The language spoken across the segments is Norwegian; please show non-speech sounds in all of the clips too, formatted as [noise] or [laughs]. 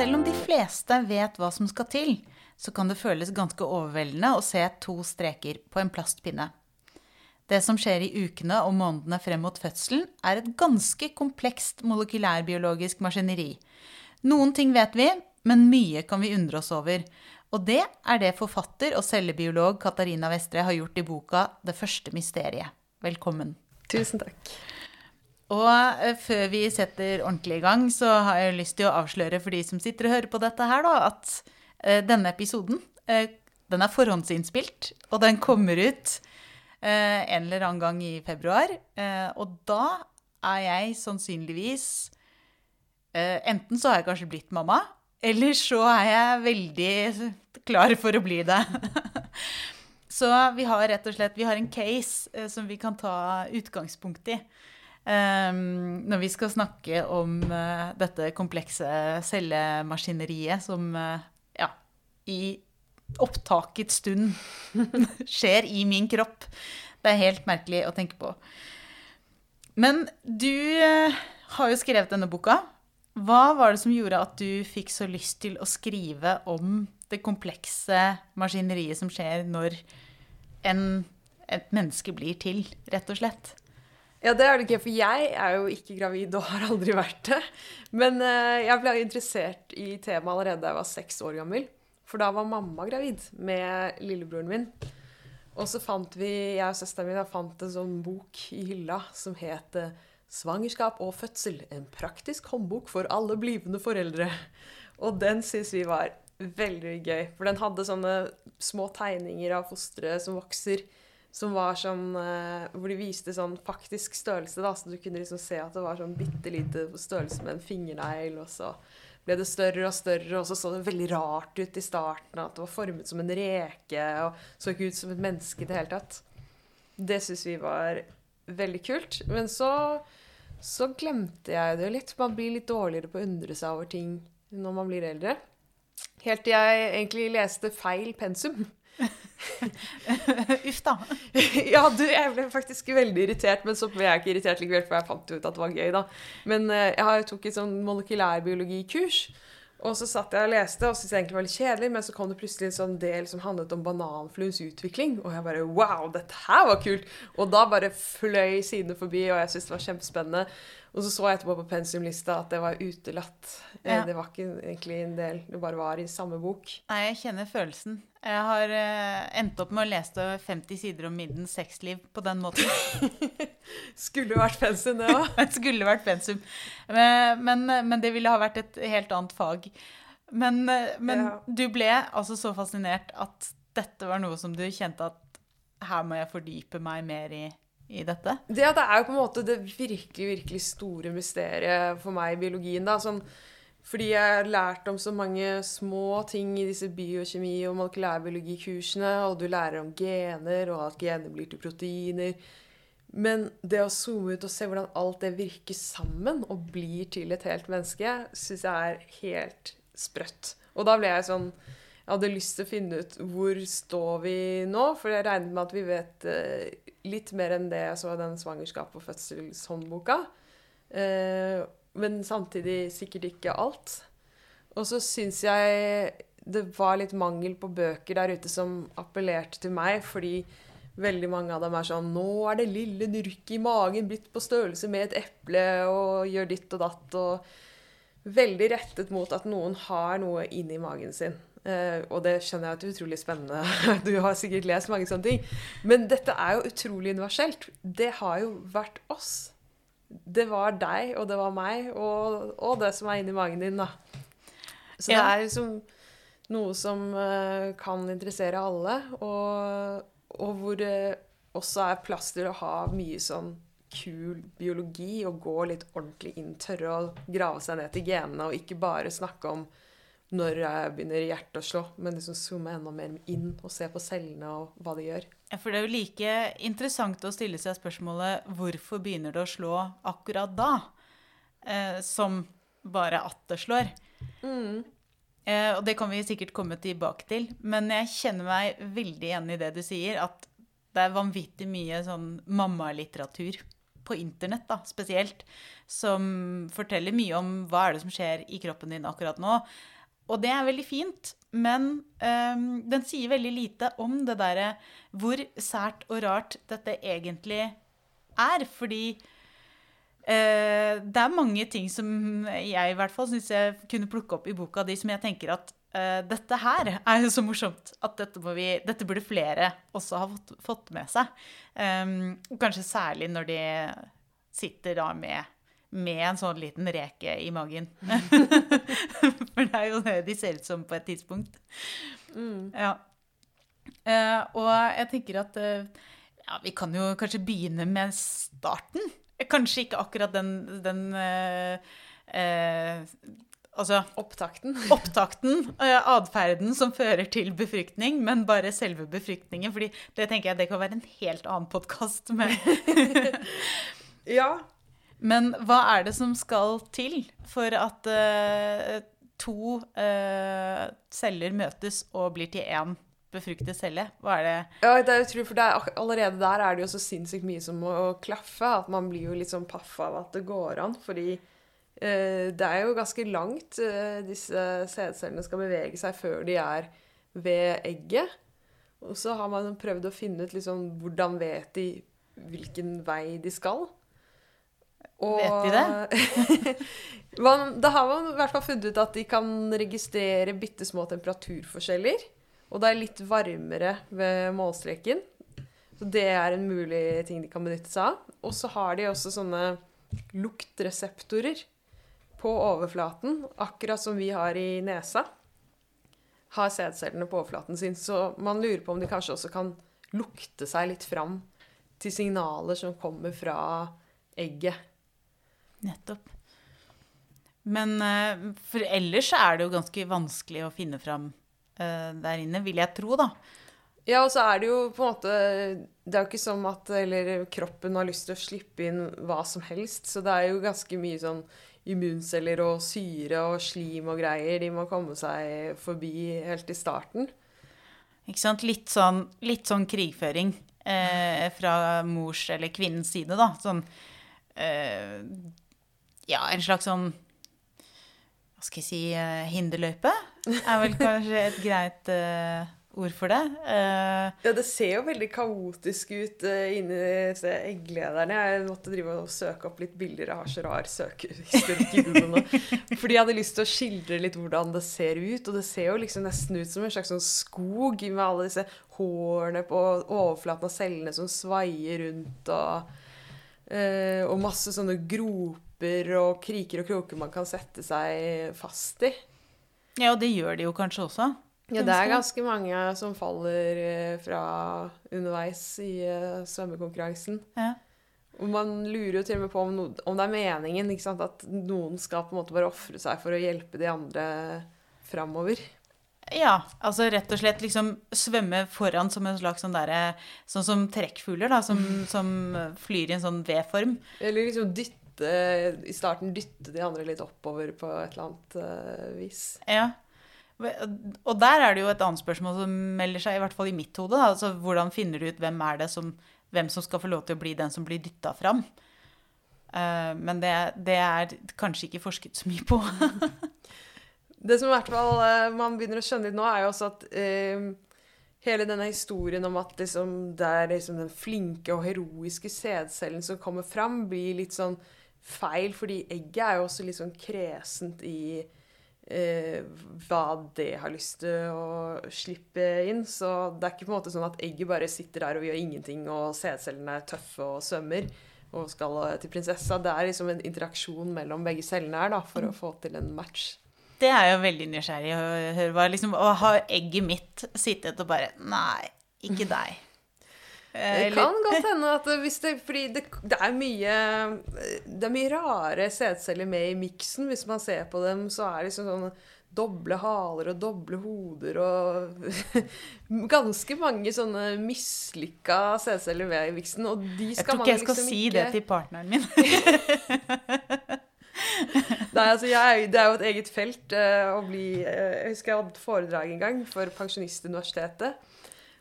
selv om de fleste vet hva som skal til, så kan det føles ganske overveldende å se to streker på en plastpinne. Det som skjer i ukene og månedene frem mot fødselen, er et ganske komplekst molekylærbiologisk maskineri. Noen ting vet vi, men mye kan vi undre oss over. Og det er det forfatter og cellebiolog Katarina Vestre har gjort i boka 'Det første mysteriet'. Velkommen. Tusen takk. Og eh, før vi setter ordentlig i gang, så har jeg lyst til å avsløre for de som sitter og hører på dette her, da, at uh, denne episoden uh, den er forhåndsinnspilt, og den kommer ut en eller annen gang i februar. og da er jeg sannsynligvis Enten så har jeg kanskje blitt mamma, eller så er jeg veldig klar for å bli det. [laughs] så vi har rett og slett vi har en case som vi kan ta utgangspunkt i. Um, når vi skal snakke om uh, dette komplekse cellemaskineriet som uh, ja, i opptakets stund [laughs] skjer i min kropp. Det er helt merkelig å tenke på. Men du uh, har jo skrevet denne boka. Hva var det som gjorde at du fikk så lyst til å skrive om det komplekse maskineriet som skjer når en, et menneske blir til, rett og slett? Ja, det er det ikke, for jeg er jo ikke gravid og har aldri vært det. Men uh, jeg ble interessert i temaet allerede da jeg var seks år gammel. For da var mamma gravid med lillebroren min. Og så fant vi, jeg og søsteren min fant en sånn bok i hylla som het eh, 'Svangerskap og fødsel. En praktisk håndbok for alle blivende foreldre'. Og den syns vi var veldig gøy. For den hadde sånne små tegninger av fostre som vokser som var sånn Hvor de viste sånn faktisk størrelse, da. Så du kunne liksom se at det var sånn bitte lite størrelse med en fingernegl. Og så ble det større og større, og så så det veldig rart ut i starten. At det var formet som en reke og så ikke ut som et menneske i det hele tatt. Det syns vi var veldig kult. Men så, så glemte jeg det litt. Man blir litt dårligere på å undre seg over ting når man blir eldre. Helt til jeg egentlig leste feil pensum. [laughs] Uff da. [laughs] ja, du, jeg ble faktisk veldig irritert, men så ble jeg ikke irritert likevel, for jeg fant ut at det var gøy, da. Men uh, jeg tok et sånn molekylærbiologikurs. Og så satt jeg og leste, og syntes egentlig var litt kjedelig, men så kom det plutselig en sånn del som handlet om bananfluens utvikling. Og jeg bare Wow, dette her var kult! Og da bare fløy sidene forbi, og jeg syntes det var kjempespennende. Og så så jeg etterpå på pensumlista at det var utelatt. Eh, ja. Det var ikke egentlig en del, det bare var i samme bok. Nei, jeg kjenner følelsen. Jeg har uh, endt opp med å lese 50 sider om middens sexliv på den måten. [laughs] Skulle vært pensum, det òg. [laughs] Skulle vært pensum. Men, men, men, det ville ha vært et helt annet fag. Men, eh, men ja. du ble altså så fascinert at dette var noe som du kjente at her må jeg fordype meg mer i i dette? Det, det er jo på en måte det virkelig, virkelig store mysteriet for meg i biologien. da, sånn fordi jeg har lært om så mange små ting i disse biokjemi- og molekylærbiologikursene, og du lærer om gener, og at gener blir til proteiner. Men det å zoome ut og se hvordan alt det virker sammen og blir til et helt menneske, syns jeg er helt sprøtt. Og da ble jeg sånn Jeg hadde lyst til å finne ut hvor står vi nå, for jeg regnet med at vi vet eh, litt mer enn det jeg så i den svangerskap- og fødselshåndboka. Eh, men samtidig sikkert ikke alt. Og så syns jeg det var litt mangel på bøker der ute som appellerte til meg, fordi veldig mange av dem er sånn 'Nå er det lille nurket i magen blitt på størrelse med et eple', og gjør ditt og datt, og Veldig rettet mot at noen har noe inni magen sin. Uh, og det skjønner jeg at er utrolig spennende. [laughs] Du har sikkert lest mange sånne ting. Men dette er jo utrolig universelt. Det har jo vært oss. Det var deg, og det var meg, og, og det som er inni magen din, da. Så ja. det er liksom noe som uh, kan interessere alle, og, og hvor det også er plass til å ha mye sånn kul biologi og gå litt ordentlig inn, tørre å grave seg ned til genene og ikke bare snakke om når jeg begynner hjertet å slå, men liksom zoome enda mer inn og se på cellene og hva de gjør. Ja, For det er jo like interessant å stille seg spørsmålet hvorfor begynner det å slå akkurat da, eh, som bare at det slår. Mm. Eh, og det kan vi sikkert komme tilbake til, men jeg kjenner meg veldig enig i det du sier, at det er vanvittig mye sånn mammalitteratur på internett da, spesielt, som forteller mye om hva er det som skjer i kroppen din akkurat nå. Og det er veldig fint, men um, den sier veldig lite om det derre hvor sært og rart dette egentlig er. Fordi uh, det er mange ting som jeg i hvert fall syns jeg kunne plukke opp i boka di, som jeg tenker at uh, dette her er jo så morsomt at dette, vi, dette burde flere også ha fått, fått med seg. Um, kanskje særlig når de sitter da med med en sånn liten reke i magen. [laughs] [laughs] For det er jo det de ser ut som på et tidspunkt. Mm. Ja. Uh, og jeg tenker at uh, ja, vi kan jo kanskje begynne med starten. Kanskje ikke akkurat den, den uh, Altså Opptakten. [laughs] Opptakten, atferden som fører til befruktning, men bare selve befruktningen. fordi det tenker jeg det kan være en helt annen podkast. [laughs] ja, men hva er det som skal til for at uh, to uh, celler møtes og blir til én befruktet celle? Hva er det Ja, det er utrolig, for er, allerede der er det jo så sinnssykt mye som må klaffe. At man blir jo litt sånn paff av at det går an. Fordi uh, det er jo ganske langt disse sædcellene skal bevege seg før de er ved egget. Og så har man prøvd å finne ut liksom, hvordan vet de hvilken vei de skal. Og, Vet de det? [laughs] man, da har man i hvert fall funnet ut at de kan registrere bitte små temperaturforskjeller. Og det er litt varmere ved målstreken. Så det er en mulig ting de kan benytte seg av. Og så har de også sånne luktreseptorer på overflaten, akkurat som vi har i nesa. Har sædcellene på overflaten sin. Så man lurer på om de kanskje også kan lukte seg litt fram til signaler som kommer fra egget. Nettopp. Men eh, for ellers er det jo ganske vanskelig å finne fram uh, der inne, vil jeg tro, da. Ja, og så er det jo på en måte Det er jo ikke som at eller, kroppen har lyst til å slippe inn hva som helst. Så det er jo ganske mye sånn immunceller og syre og slim og greier de må komme seg forbi helt i starten. Ikke sant. Litt sånn, litt sånn krigføring eh, fra mors eller kvinnens side, da. Sånn eh, ja, en slags sånn Hva skal jeg si uh, hinderløype? Er vel kanskje et greit uh, ord for det. Uh, ja, det ser jo veldig kaotisk ut inni disse egglederne. Jeg måtte drive og søke opp litt bilder. Jeg har så rar søkehistorikk. Fordi jeg hadde lyst til å skildre litt hvordan det ser ut. Og det ser jo liksom nesten ut som en slags sånn skog med alle disse hårene på overflaten av cellene som svaier rundt. og og masse sånne groper gapper og kriker og kroker man kan sette seg fast i. Ja, og det gjør de jo kanskje også. Ja, det er ganske mange som faller eh, fra underveis i uh, svømmekonkurransen. Ja. Og man lurer jo til og med på om, no om det er meningen at noen skal på en måte bare ofre seg for å hjelpe de andre framover. Ja, altså rett og slett liksom svømme foran som en slags sånn derre Sånn som trekkfugler, da, som, [laughs] som flyr i en sånn V-form. Eller liksom dytte dytte, i starten dytte de andre litt oppover på et eller annet uh, vis. Ja. Og der er det jo et annet spørsmål som melder seg, i hvert fall i mitt hode. Altså, hvordan finner du ut hvem er det som, hvem som skal få lov til å bli den som blir dytta fram? Uh, men det, det, er kanskje ikke forsket så mye på. [laughs] det som i hvert fall uh, man begynner å skjønne litt nå, er jo også at uh, hele denne historien om at liksom, det er liksom den flinke og heroiske sædcellen som kommer fram, blir litt sånn feil, fordi egget er jo også litt sånn kresent i eh, hva det har lyst til å slippe inn. Så det er ikke på en måte sånn at egget bare sitter der og gjør ingenting, og sædcellene er tøffe og svømmer og skal til prinsessa. Det er liksom en interaksjon mellom begge cellene her da, for å få til en match. Det er jo veldig nysgjerrig å høre. Liksom, å ha egget mitt sittet og bare Nei, ikke deg. Eh, det kan godt hende at [laughs] hvis det Fordi det, det, er mye Det er mye rare sædceller med i miksen. Hvis man ser på dem, så er det liksom sånne doble haler og doble hoder og [laughs] Ganske mange sånne mislykka sædceller med i miksen. Og de skal man liksom ikke Jeg tror ikke jeg skal si det til partneren min. [laughs] Nei, altså jeg, Det er jo et eget felt uh, å bli uh, Jeg husker jeg hadde foredrag en gang for Pensjonistuniversitetet.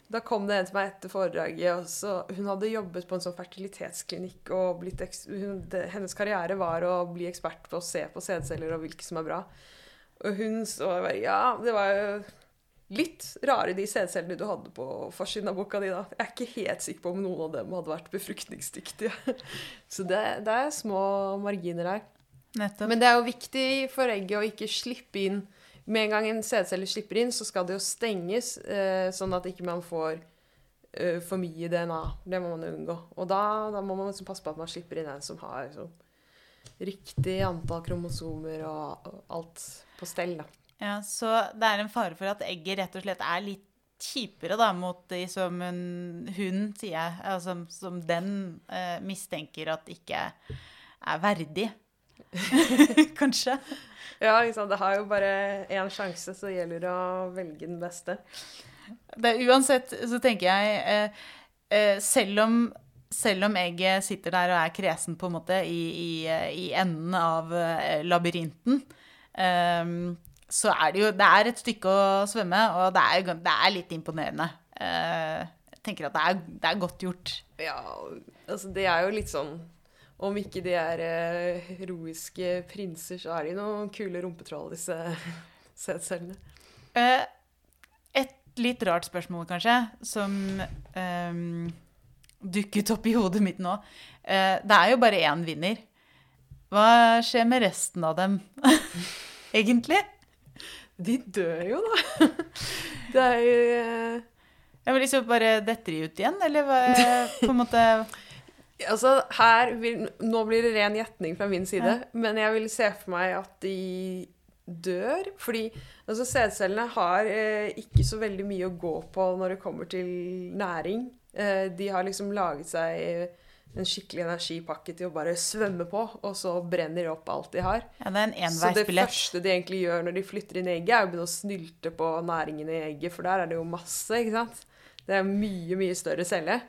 Da kom det en til meg etter foredraget. så Hun hadde jobbet på en sånn fertilitetsklinikk. og hun, det, Hennes karriere var å bli ekspert på å se på sædceller og hvilke som er bra. Og hun så bare Ja, det var jo litt rare de sædcellene du hadde på forsiden av boka di. da. Jeg er ikke helt sikker på om noen av dem hadde vært befruktningsdyktige. [laughs] Så det, det er små marginer her. Nettopp. Men det er jo viktig for egget å ikke slippe inn Med en gang en sædcelle slipper inn, så skal det jo stenges, eh, sånn at ikke man får eh, for mye DNA. Det må man unngå. Og da, da må man liksom passe på at man slipper inn en som har liksom, riktig antall kromosomer og, og alt på stell. da. Ja, så det er en fare for at egget rett og slett er litt kjipere da, mot de som hun, sier jeg, altså, som den eh, mistenker at ikke er verdig. [laughs] Kanskje. Ja, sant? Det har jo bare én sjanse, så gjelder det å velge den beste. Det, uansett så tenker jeg eh, eh, selv, om, selv om jeg sitter der og er kresen på en måte i, i, i enden av eh, labyrinten, eh, så er det jo Det er et stykke å svømme, og det er, det er litt imponerende. Eh, jeg tenker at det er, det er godt gjort. Ja, altså det er jo litt sånn Om ikke de er eh, heroiske prinser, så er de noen kule rumpetroll, disse [laughs] sædcellene. Eh, et litt rart spørsmål, kanskje, som um, dukket opp i hodet mitt nå. Eh, det er jo bare én vinner. Hva skjer med resten av dem, [laughs] egentlig? De dør jo, da. [laughs] Det er jo uh... Jeg vil liksom bare detter de ut igjen, eller hva, på en måte Altså, her vil, Nå blir det ren gjetning fra min side, men jeg vil se for meg at de dør. Fordi altså, sædcellene har eh, ikke så veldig mye å gå på når det kommer til næring. Eh, de har liksom laget seg en skikkelig energipakke til å bare svømme på, og så brenner de opp alt de har. Ja, det er en Så det første de egentlig gjør når de flytter inn i egget, er å begynne å snylte på næringen i egget, for der er det jo masse, ikke sant? Det er mye, mye større celle.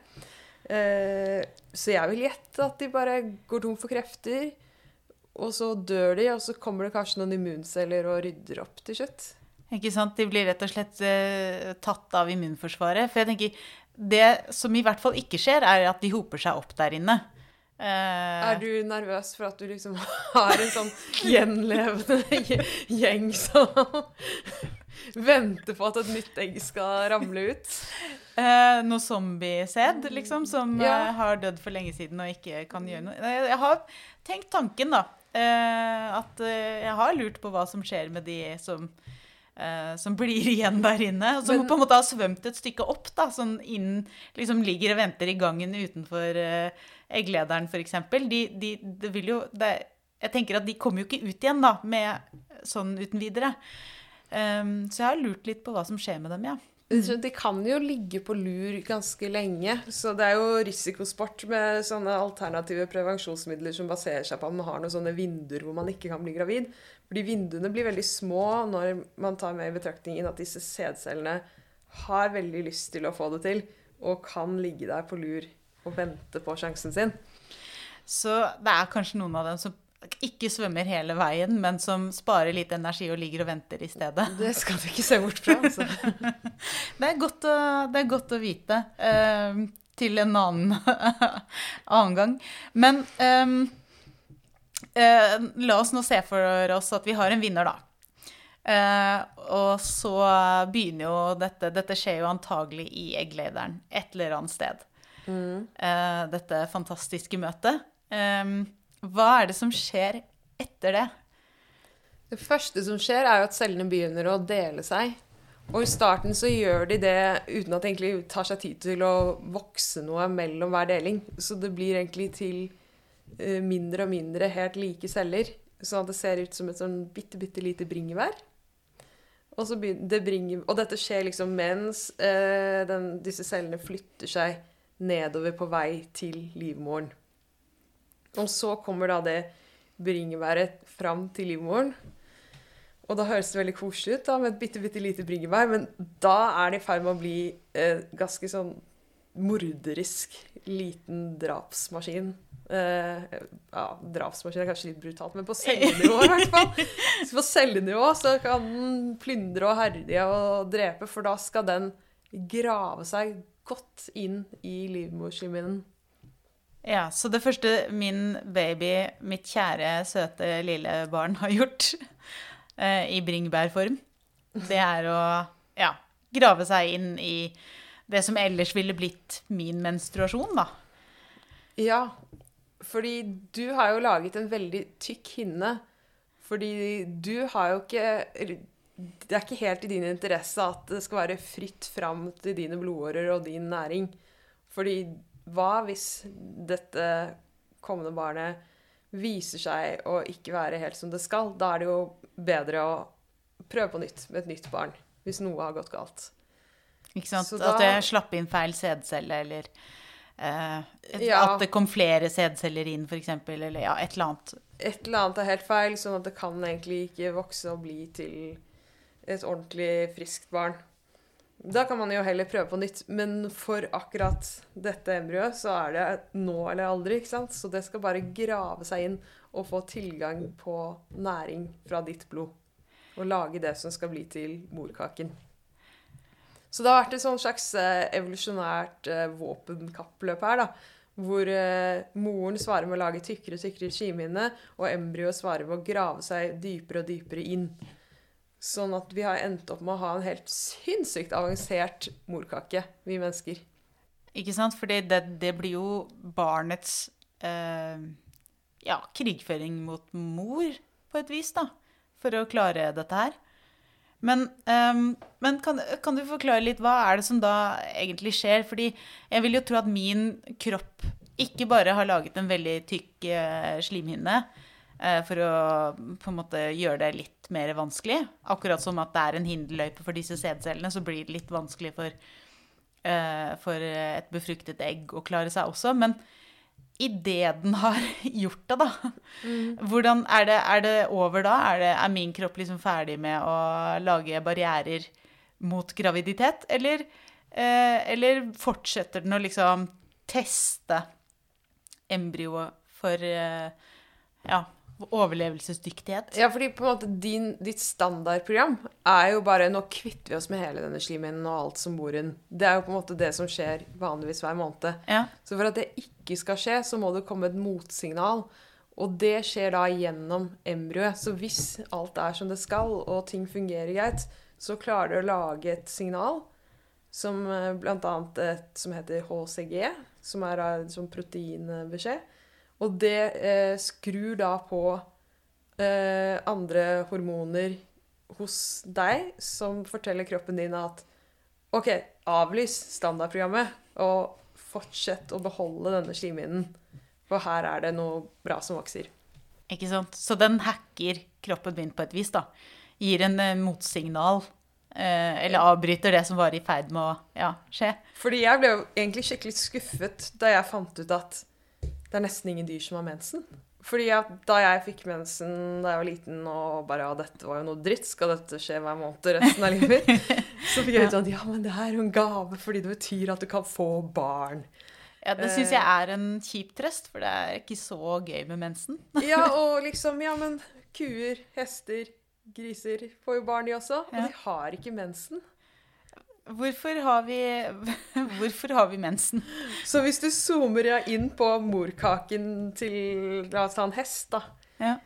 Eh, så jeg vil gjette at de bare går tom for krefter, og så dør de, og så kommer det kanskje noen immunceller og rydder opp til slutt. Ikke sant? De blir rett og slett eh, tatt av immunforsvaret. For jeg tenker, det som i hvert fall ikke skjer, er at de hoper seg opp der inne. Eh, Er du nervøs for at du liksom [laughs] har en sånn gjenlevende gjeng som [laughs] venter på at et nytt egg skal ramle ut? Eh, noe zombiesæd, liksom, som Ja. uh, har dødd for lenge siden og ikke kan gjøre noe. Jeg, har tenkt tanken, da. Uh, at jeg har lurt på hva som skjer med de som, som blir [laughs] igjen der inne. Som Men- på en måte har svømt et stykke opp, da. Sånn inn Liksom ligger og venter i gangen utenfor egglederen, f.eks. De, de, det vil jo det, Jeg tenker at de kommer jo ikke ut igjen, da, med sånn uten videre. Um, så jeg har lurt litt på hva som skjer med dem, ja. Så De kan jo ligge på lur ganske lenge, så det er jo risikosport med sånne alternative prevensjonsmidler som baserer seg på at man har noen sånne vinduer hvor man ikke kan bli gravid. Fordi vinduene blir veldig små når man tar med i betraktningen at disse sædcellene har veldig lyst til å få det til, og kan ligge der på lur og vente på sjansen sin. Så det er kanskje noen av dem som ikke svømmer hele veien, men som sparer litt energi og ligger og venter i stedet. Det skal du ikke se bort fra. Altså. [laughs] Det er å, det er godt å vite eh, til en annen, [laughs] annen gang. Men eh, eh, la oss nå se for oss at vi har en vinner, da. Eh, og så begynner jo dette Dette skjer jo antagelig i egglederen et eller annet sted. Eh, dette fantastiske møtet. Eh, hva er det som skjer etter det? Det første som skjer, er at cellene begynner å dele seg. Og i starten så gjør de det uten at det egentlig tar seg tid til å vokse noe mellom hver deling. Så det blir egentlig til eh, mindre og mindre helt like celler. Sånn at det ser ut som et sånn bitte, bitte lite bringebær. Og, det bringer, og dette skjer liksom mens eh, den, disse cellene flytter seg nedover på vei til livmoren. Og så kommer da det bringebæret fram til livmoren. Og da høres det veldig koselig ut da, med et bitte, bitte lite bringebær, men da er det i ferd med å bli eh, ganske sånn morderisk liten drapsmaskin. Eh, ja, drapsmaskin er kanskje litt brutalt, men på cellenivå i hvert fall. [laughs] Så på cellenivå så kan den plyndre og herje og drepe, for da skal den grave seg godt inn i livmorslimhinnen. Ja, så det første min baby, mitt kjære, søte lille barn, har gjort [laughs] eh, i bringebærform, det er å ja, grave seg inn i det som ellers ville blitt min menstruasjon, da. Ja, fordi du har jo laget en veldig tykk hinne. Fordi du har jo ikke Det er ikke helt i din interesse at det skal være fritt fram til dine blodårer og din næring. Fordi hva hvis dette kommende barnet viser seg å ikke være helt som det skal? Da er det jo bedre å prøve på nytt med et nytt barn. Hvis noe har gått galt. Ikke sant? Så At jeg slapp inn feil sædcelle, eller eh, et- Ja. at det kom flere sædceller inn, f.eks., eller ja, et eller annet. et eller annet er helt feil, sånn at det kan egentlig ikke vokse og bli til et ordentlig friskt barn. Da kan man jo heller prøve på nytt, men for akkurat dette embryoet så er det nå eller aldri, ikke sant? Så det skal bare grave seg inn og få tilgang på næring fra ditt blod. Og lage det som skal bli til morkaken. Så det har vært et sånn slags eh, evolusjonært eh, våpenkappløp her, da. Hvor eh, moren svarer med å lage tykkere og tykkere slimhinne, og embryoet svarer med å grave seg dypere og dypere inn. Sånn at vi har endt opp med å ha en helt sinnssykt avansert morkake, vi mennesker. Ikke sant? Fordi det, det blir jo barnets eh, ja, krigføring mot mor, på et vis, da. For å klare dette her. Men, ehm, men kan, kan du forklare litt hva er det som da egentlig skjer? Fordi jeg vil jo tro at min kropp ikke bare har laget en veldig tykk eh, slimhinne eh, for å på en måte gjøre det litt mer vanskelig. Akkurat som at det er en hinderløype for disse sædcellene, så blir det litt vanskelig for, eh, for et befruktet egg å klare seg også. Men idet den har [laughs] gjort det, da hvordan er det, er det over da? Er, det, er min kropp liksom ferdig med å lage barrierer mot graviditet? Eller, eh, eller fortsetter den å liksom teste embryoet for eh, ja, overlevelsesdyktighet? Ja, fordi på en måte din, ditt standardprogram er jo bare Nå kvitter vi oss med hele denne slimhinnen og alt som bor i den. Det er jo på en måte det som skjer vanligvis hver måned. Ja. Så for at det ikke skal skje, så må det komme et motsignal. Og det skjer da gjennom embryoet. Så hvis alt er som det skal, og ting fungerer greit, så klarer det å lage et signal som bl.a. blant annet et som heter HCG, som er en sånn proteinbeskjed. Og det eh, skrur da på eh, andre hormoner hos deg, som forteller kroppen din at OK, avlys standardprogrammet, og fortsett å beholde denne slimhinnen. For her er det noe bra som vokser. Ikke sant? Så den hacker kroppen min på et vis, da. Gir en eh, motsignal. Eh, eller avbryter det som var i ferd med å ja, skje. Fordi jeg ble jo egentlig skikkelig skuffet da jeg fant ut at det er nesten ingen dyr som har mensen. Fordi da jeg fikk mensen da jeg var liten og bare ja, dette var jo noe dritt, skal dette skje hver måned resten av livet? [laughs] Så fikk jeg ut at ja, men det er jo en gave fordi det betyr at du kan få barn. Ja, Det syns jeg er en kjip trøst, for det er ikke så gøy med mensen. [laughs] Ja, [laughs] og liksom, ja, men kuer, hester, griser får jo barn de også, og Ja. de har ikke mensen. Hvorfor har vi, [laughs] hvorfor har vi mensen? Så hvis du zoomer inn på morkaken til la oss ta en hest, da. Ja.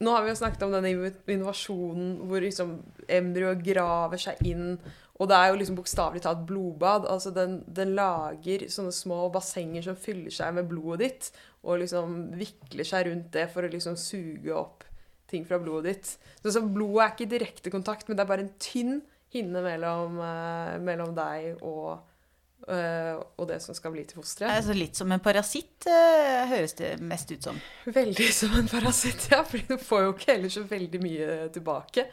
Nå har vi jo snakket om denne invasjonen hvor liksom embryoet graver seg inn. Og det er jo liksom bokstavelig talt blodbad. Altså den, den lager sånne små bassenger som fyller seg med blodet ditt, og liksom vikler seg rundt det for å liksom suge opp ting fra blodet ditt. Så, så blodet er ikke i direkte kontakt, men det er bare en tynn hinne mellom, eh, mellom deg og, eh, og det som skal bli til fosteret. Altså litt som en parasitt, eh, høres det mest ut som. Veldig [laughs] som en parasitt, ja. For du får jo ikke heller så veldig mye tilbake.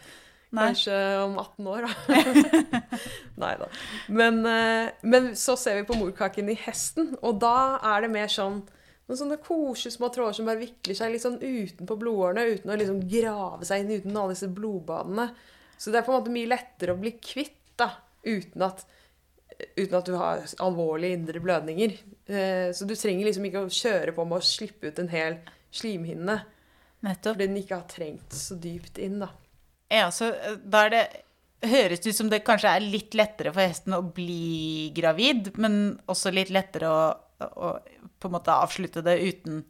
Nei. Kanskje om 18 år, da. [laughs] [laughs] Nei da. Men, men så ser vi på morkaken i hesten, og da er det mer sånn noen sånne kosesmå tråder som bare vikler seg litt sånn utenpå blodårene, uten å liksom grave seg inn uten alle disse blodbadene. Så det er på en måte mye lettere å bli kvitt, da, uten at, uten at du har alvorlige indre blødninger. Eh, Så du trenger liksom ikke å kjøre på med å slippe ut en hel slimhinne, Nettopp. fordi den ikke har trengt så dypt inn, da. Ja, så eh, da er det høres ut som det kanskje er litt lettere for hesten å bli gravid, men også litt lettere å, å på en måte avslutte det uten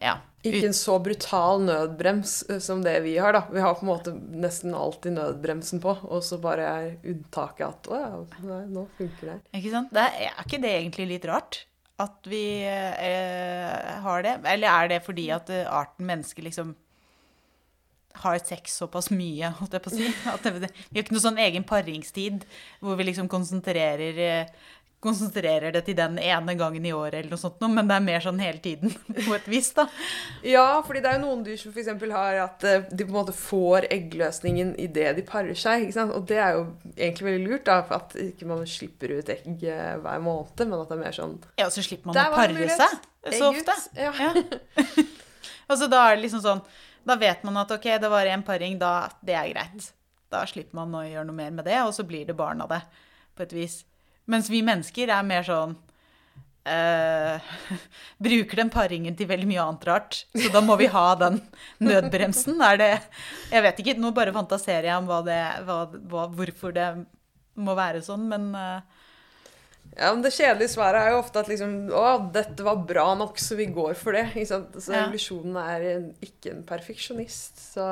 ja, Ikke en så brutal nødbrems eh, som det vi har, da. Vi har på en måte nesten alltid nødbremsen på, og så bare er unntaket at å ja, nei, nå funker det. Ikke sant? Det er, er ikke det egentlig litt rart? At vi eh, har det? Eller er det fordi at eh, arten mennesker liksom har sex såpass mye, holdt jeg på å si? Vi har ikke noe sånn egen paringstid hvor vi liksom konsentrerer eh, konsentrerer det til den ene gangen i året, eller noe sånt, men det er mer sånn hele tiden, [laughs] på et vis, da. Ja, fordi det er jo noen dyr som f.eks. har at eh, de på en måte får eggløsningen idet de parer seg. ikke sant? Og det er jo egentlig veldig lurt, da, for at ikke man slipper ut egg eh, hver måned, men at det er mer sånn Ja, så slipper man å pare seg så ofte. Ja. ja. [laughs] og så da er det liksom sånn Da vet man at ok, det var én paring, da det er greit. Da slipper man å gjøre noe mer med det, og så blir det barn av det, på et vis. Mens vi mennesker er mer sånn uh, [laughs] Bruker den paringen til veldig mye annet rart. Så da må vi ha den nødbremsen. Er det Jeg vet ikke, nå bare fantaserer jeg om hva det, hva, hva, hvorfor det må være sånn, men uh, ja, men Det kjedelige svaret er jo ofte at liksom, å, dette var bra nok, så vi går for det. Ikke sant? Så Ja. evolusjonen er en, ikke en perfeksjonist. Så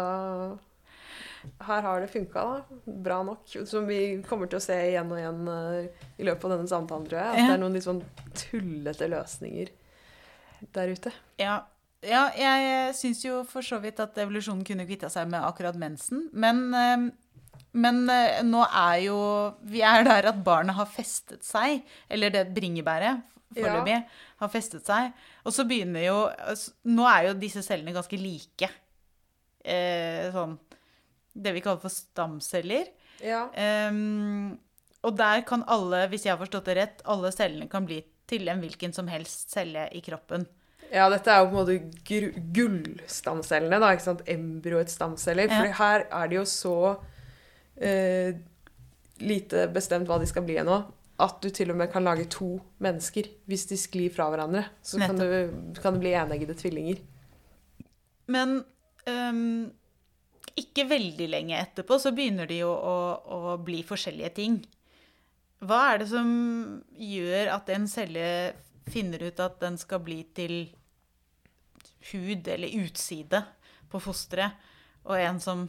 her har det funka. Bra nok. Som vi kommer til å se igjen og igjen uh, i løpet av denne samtalen, tror jeg. At Ja. det er noen litt sånn tullete løsninger der ute. Ja, ja jeg syns jo for så vidt at evolusjonen kunne kvitta seg med akkurat mensen. Men, uh, men uh, nå er jo Vi er der at barnet har festet seg, eller det bringebæret foreløpig har festet seg. Og så begynner jo altså, Nå er jo disse cellene ganske like. Eh, sånn Det vi kaller for stamceller. Ja. Um, og der kan alle, hvis jeg har forstått det rett, alle cellene kan bli til en hvilken som helst celle i kroppen. Ja, dette er jo på en måte gullstamcellene, da, ikke sant? Embryoets stamceller. Ja. For her er det jo så eh, lite bestemt hva de skal bli ennå, at du til og med kan lage to mennesker hvis de sklir fra hverandre. Så kan, du, kan det bli eneggede tvillinger. Men øhm, ikke veldig lenge etterpå så begynner de jo å, å bli forskjellige ting. Hva er det som gjør at en celle finner ut at den skal bli til hud eller utside på fosteret, og en som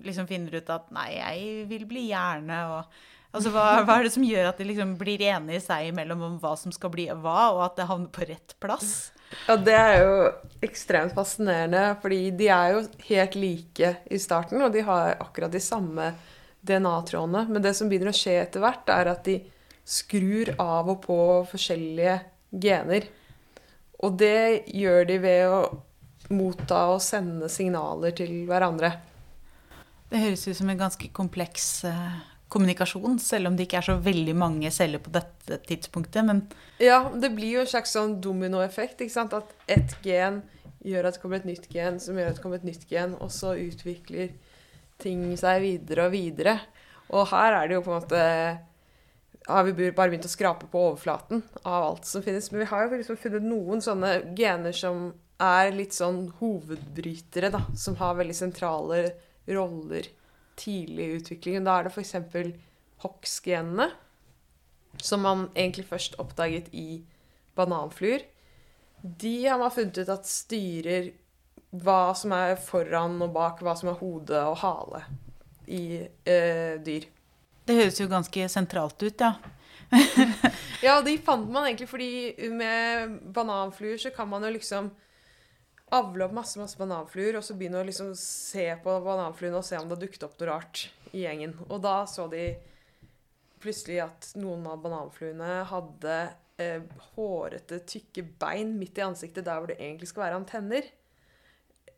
liksom finner ut at nei, jeg vil bli hjerne og Altså, hva, hva er det som gjør at de liksom blir enige seg imellom om hva som skal bli hva, og at det havner på rett plass? Ja, det er jo ekstremt fascinerende, fordi de er jo helt like i starten, og de har akkurat de samme DNA-trådene. Men det som begynner å skje etter hvert, er at de skrur av og på forskjellige gener. Og det gjør de ved å motta og sende signaler til hverandre. Det høres ut som en ganske kompleks eh, kommunikasjon, selv om det ikke er så veldig mange celler på dette tidspunktet. Men Ja, det blir jo en slags sånn dominoeffekt. At ett gen gjør at det kommer et nytt gen, som gjør at det kommer et nytt gen, og så utvikler ting seg videre og videre. Og her er det jo på en måte har vi bare begynt å skrape på overflaten av alt som finnes. Men vi har jo liksom funnet noen sånne gener som er litt sånn hovedbrytere, da. Som har veldig sentrale roller tidlig i utviklingen. Da er det f.eks. HOX-genene, som man egentlig først oppdaget i bananfluer. De har man funnet ut at styrer hva som er foran og bak, hva som er hode og hale i eh, dyr. det høres jo ganske sentralt ut, ja. [laughs] Ja, de fant man egentlig fordi med bananfluer så kan man jo liksom avle opp masse masse bananfluer, og så begynne å liksom se på bananfluene og se om det dukket opp noe rart i gjengen. Og da så de plutselig at noen av bananfluene hadde eh, hårete, tykke bein midt i ansiktet der hvor det egentlig skal være antenner.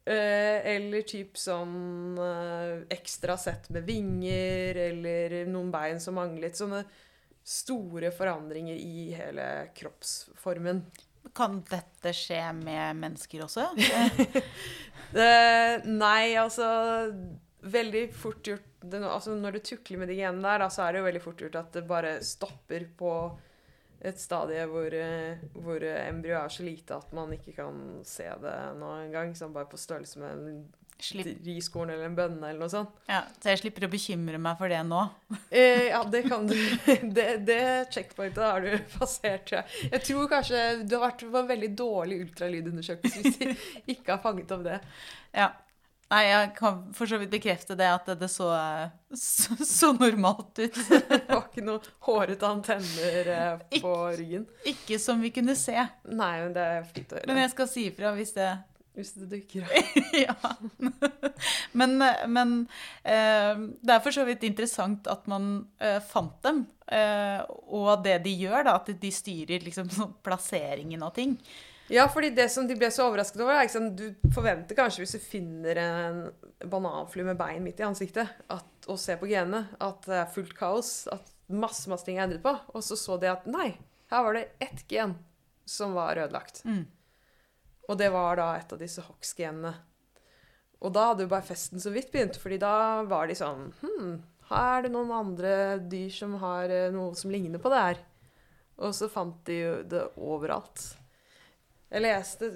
Eh, eller typ sånn eh, ekstra sett med vinger, eller noen bein som manglet. Sånne store forandringer i hele kroppsformen. Kan dette skje med mennesker også? [laughs] Eh, nei, altså Veldig fort gjort det, altså, Når du tukler med de genene der, da, så er det jo veldig fort gjort at det bare stopper på et stadie hvor, eh, hvor embryoet er så lite at man ikke kan se det nå engang. Sånn bare på størrelse med en Slipp, riskorn eller en bønne eller noe sånt. ja, så jeg slipper å bekymre meg for det nå. [laughs] Eh, ja, det kan du. [laughs] Det, det checkpointet har du [laughs] passert, tror jeg. Jeg tror kanskje du har vært på en veldig dårlig ultralydundersøkelse hvis de ikke har fanget opp det. Ja. Nei, jeg kan for så vidt bekrefte det at det så, så, så normalt ut. Det var ikke noe hårete antenner eh, på ryggen. Ikke som vi kunne se. Nei, men det er fint å Men jeg skal si ifra hvis det Hvis det dukker opp. [laughs] Ja. Men, men eh, det er for så vidt interessant at man eh, fant dem. Eh, og det de gjør, da, at de styrer liksom sånn plasseringen av ting. Ja, fordi det som de ble så overrasket over, er liksom, du forventer kanskje hvis du finner en bananfly med bein midt i ansiktet, at, og ser på genene, at det er fullt kaos, at masse, masse ting er endret på. Og så så de at nei, her var det ett gen som var ødelagt. Mm. Og det var da et av disse Hox-genene. Og da hadde jo bare festen så vidt begynt, fordi da var de sånn Hm, her er det noen andre dyr som har eh, noe som ligner på det her. Og så fant de jo det overalt. Jeg leste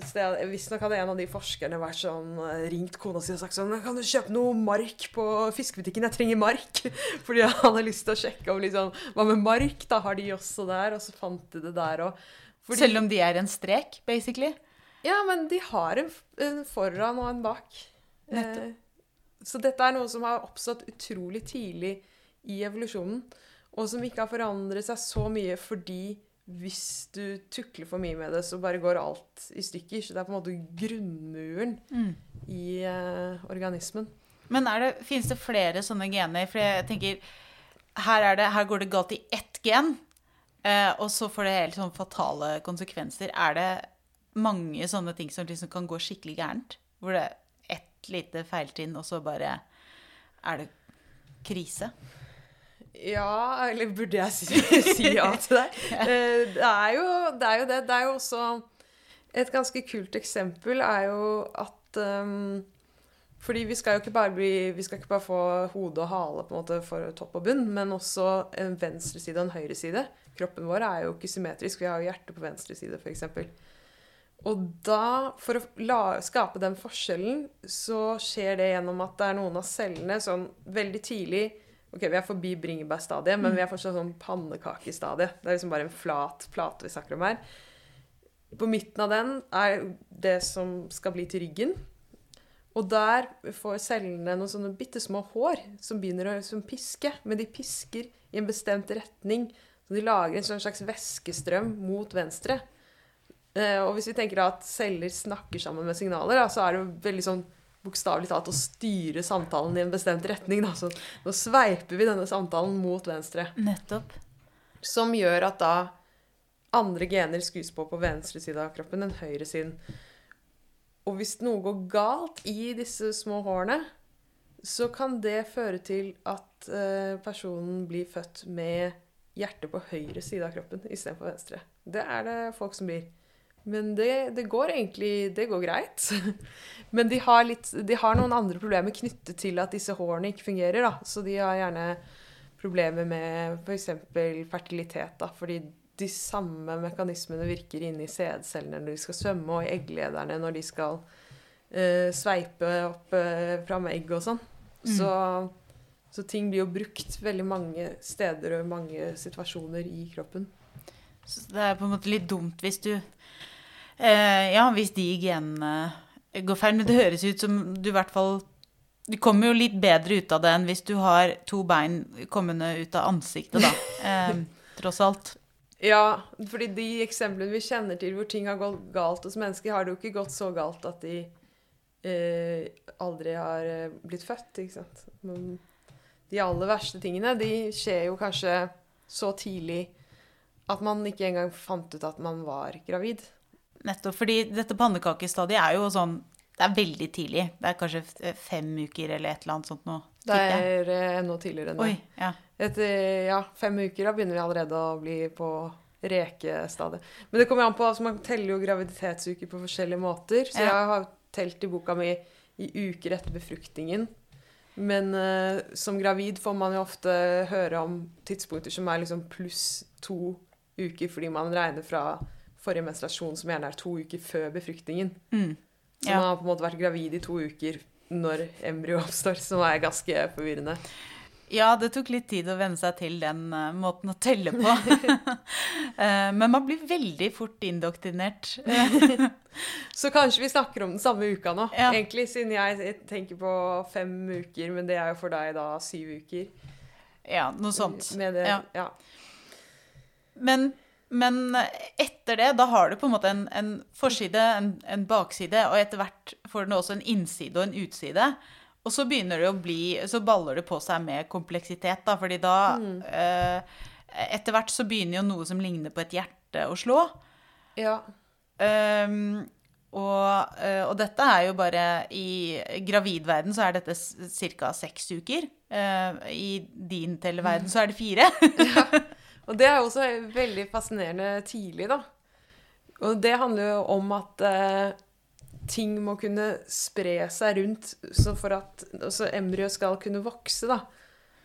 Visstnok hadde en av de forskerne vært sånn, eh, ringt kona si og sagt sånn 'Kan du kjøpe noe mark på fiskebutikken? Jeg trenger mark.' [laughs] Fordi han hadde lyst til å sjekke om liksom Hva med mark? Da har de også der. Og så fant de det der òg. Selv om de er en strek, basically. Ja, men de har en, en foran og en bak. Nettopp. Eh, så dette er noe som har oppstått utrolig tidlig i evolusjonen, og som ikke har forandret seg så mye fordi hvis du tukler for mye med det, så bare går alt i stykker. Så det er på en måte grunnmuren Mm. i eh, organismen. Men det, finnes det flere sånne gener? For jeg tenker, her, er det, her går det galt i ett gen, eh, og så får det helt sånn fatale konsekvenser. Er det mange sånne ting som liksom kan gå skikkelig gærent? Hvor det er ett lite feiltrinn, og så bare er det krise? Ja, eller burde jeg si, [laughs] si ja til deg? Eh, Det er, jo, det er jo det. Det er jo også Et ganske kult eksempel er jo at um, Fordi vi skal jo ikke bare, bli, vi skal ikke bare få hode og hale på en måte for topp og bunn, men også en venstre side og en høyre side. Kroppen vår er jo ikke symmetrisk. Vi har jo hjertet på venstre side, f.eks. Og da, for å la, skape den forskjellen, så skjer det gjennom at det er noen av cellene sånn veldig tidlig Ok, vi er forbi bringebærstadiet, men vi er fortsatt sånn pannekakestadiet. Det er liksom bare en flat plate vi snakker om her. På midten av den er det som skal bli til ryggen. Og der får cellene noen sånne bitte små hår som begynner å som piske. Men de pisker i en bestemt retning. Så de lager en sånn slags væskestrøm mot venstre. Eh, og hvis vi tenker at celler snakker sammen med signaler, så er det jo veldig sånn bokstavelig talt å styre samtalen i en bestemt retning. Da. Så nå sveiper vi denne samtalen mot venstre. Nettopp. Som gjør at da andre gener skrus på på venstre side av kroppen enn høyre siden. Og hvis noe går galt i disse små hårene, så kan det føre til at eh, personen blir født med hjertet på høyre side av kroppen istedenfor venstre. Det er det folk som blir. Men det, det går egentlig Det går greit. [laughs] Men de har, litt, de har noen andre problemer knyttet til at disse hårene ikke fungerer. Da. Så de har gjerne problemer med f.eks. fertilitet. Da, fordi de samme mekanismene virker inni sædcellene når de skal svømme, og i egglederne når de skal uh, sveipe opp uh, fram egg og sånn. Så, så ting blir jo brukt veldig mange steder og mange situasjoner i kroppen. Så det er på en måte litt dumt hvis du Ja, hvis de genene går feil. Men det høres ut som du i hvert fall Du kommer jo litt bedre ut av det enn hvis du har to bein kommende ut av ansiktet, da. [laughs] Eh, tross alt. Ja, fordi de eksemplene vi kjenner til hvor ting har gått galt hos mennesker, har det jo ikke gått så galt at de eh, aldri har eh, blitt født, ikke sant. Men de aller verste tingene, de skjer jo kanskje så tidlig at man ikke engang fant ut at man var gravid. Nettopp. Fordi dette pannekakestadiet er jo sånn Det er veldig tidlig. Det er kanskje fem uker eller et eller annet sånt noe. Det er eh, enda tidligere enn det. Oi, ja. Etter ja, fem uker da begynner vi allerede å bli på rekestadiet. Men det kommer an på, altså man teller jo graviditetsuker på forskjellige måter. Så Ja. jeg har telt i boka mi i uker etter befruktningen. Men uh, som gravid får man jo ofte høre om tidspunkter som er liksom pluss to uker, fordi man regner fra forrige menstruasjon, som gjerne er to uker før befruktningen. Mm. Så Ja. man har på en måte vært gravid i to uker når embryo oppstår, som er ganske forvirrende. Ja, det tok litt tid å venne seg til den uh, måten å telle på. uh, [laughs] men man blir veldig fort indoktrinert. [laughs] Så kanskje vi snakker om den samme uka nå, Ja. egentlig, siden jeg tenker på fem uker, men det er jo for deg da syv uker. ja, noe sånt. Det, Ja. ja. Men, men etter det, da har du på en måte en, en forside, en, en bakside, og etter hvert får den også en innside og en utside. Og så begynner det å bli, så baller det på seg med kompleksitet, da, fordi da eh, Etter hvert så begynner jo noe som ligner på et hjerte å slå. ja. Um, og, eh, og dette er jo bare I gravidverden så er dette ca. seks uker. Eh, I din televerden så er det fire. [laughs] Og det er jo også veldig fascinerende tidlig, da. Og det handler jo om at eh, ting må kunne spre seg rundt så for at altså embryo skal kunne vokse, da.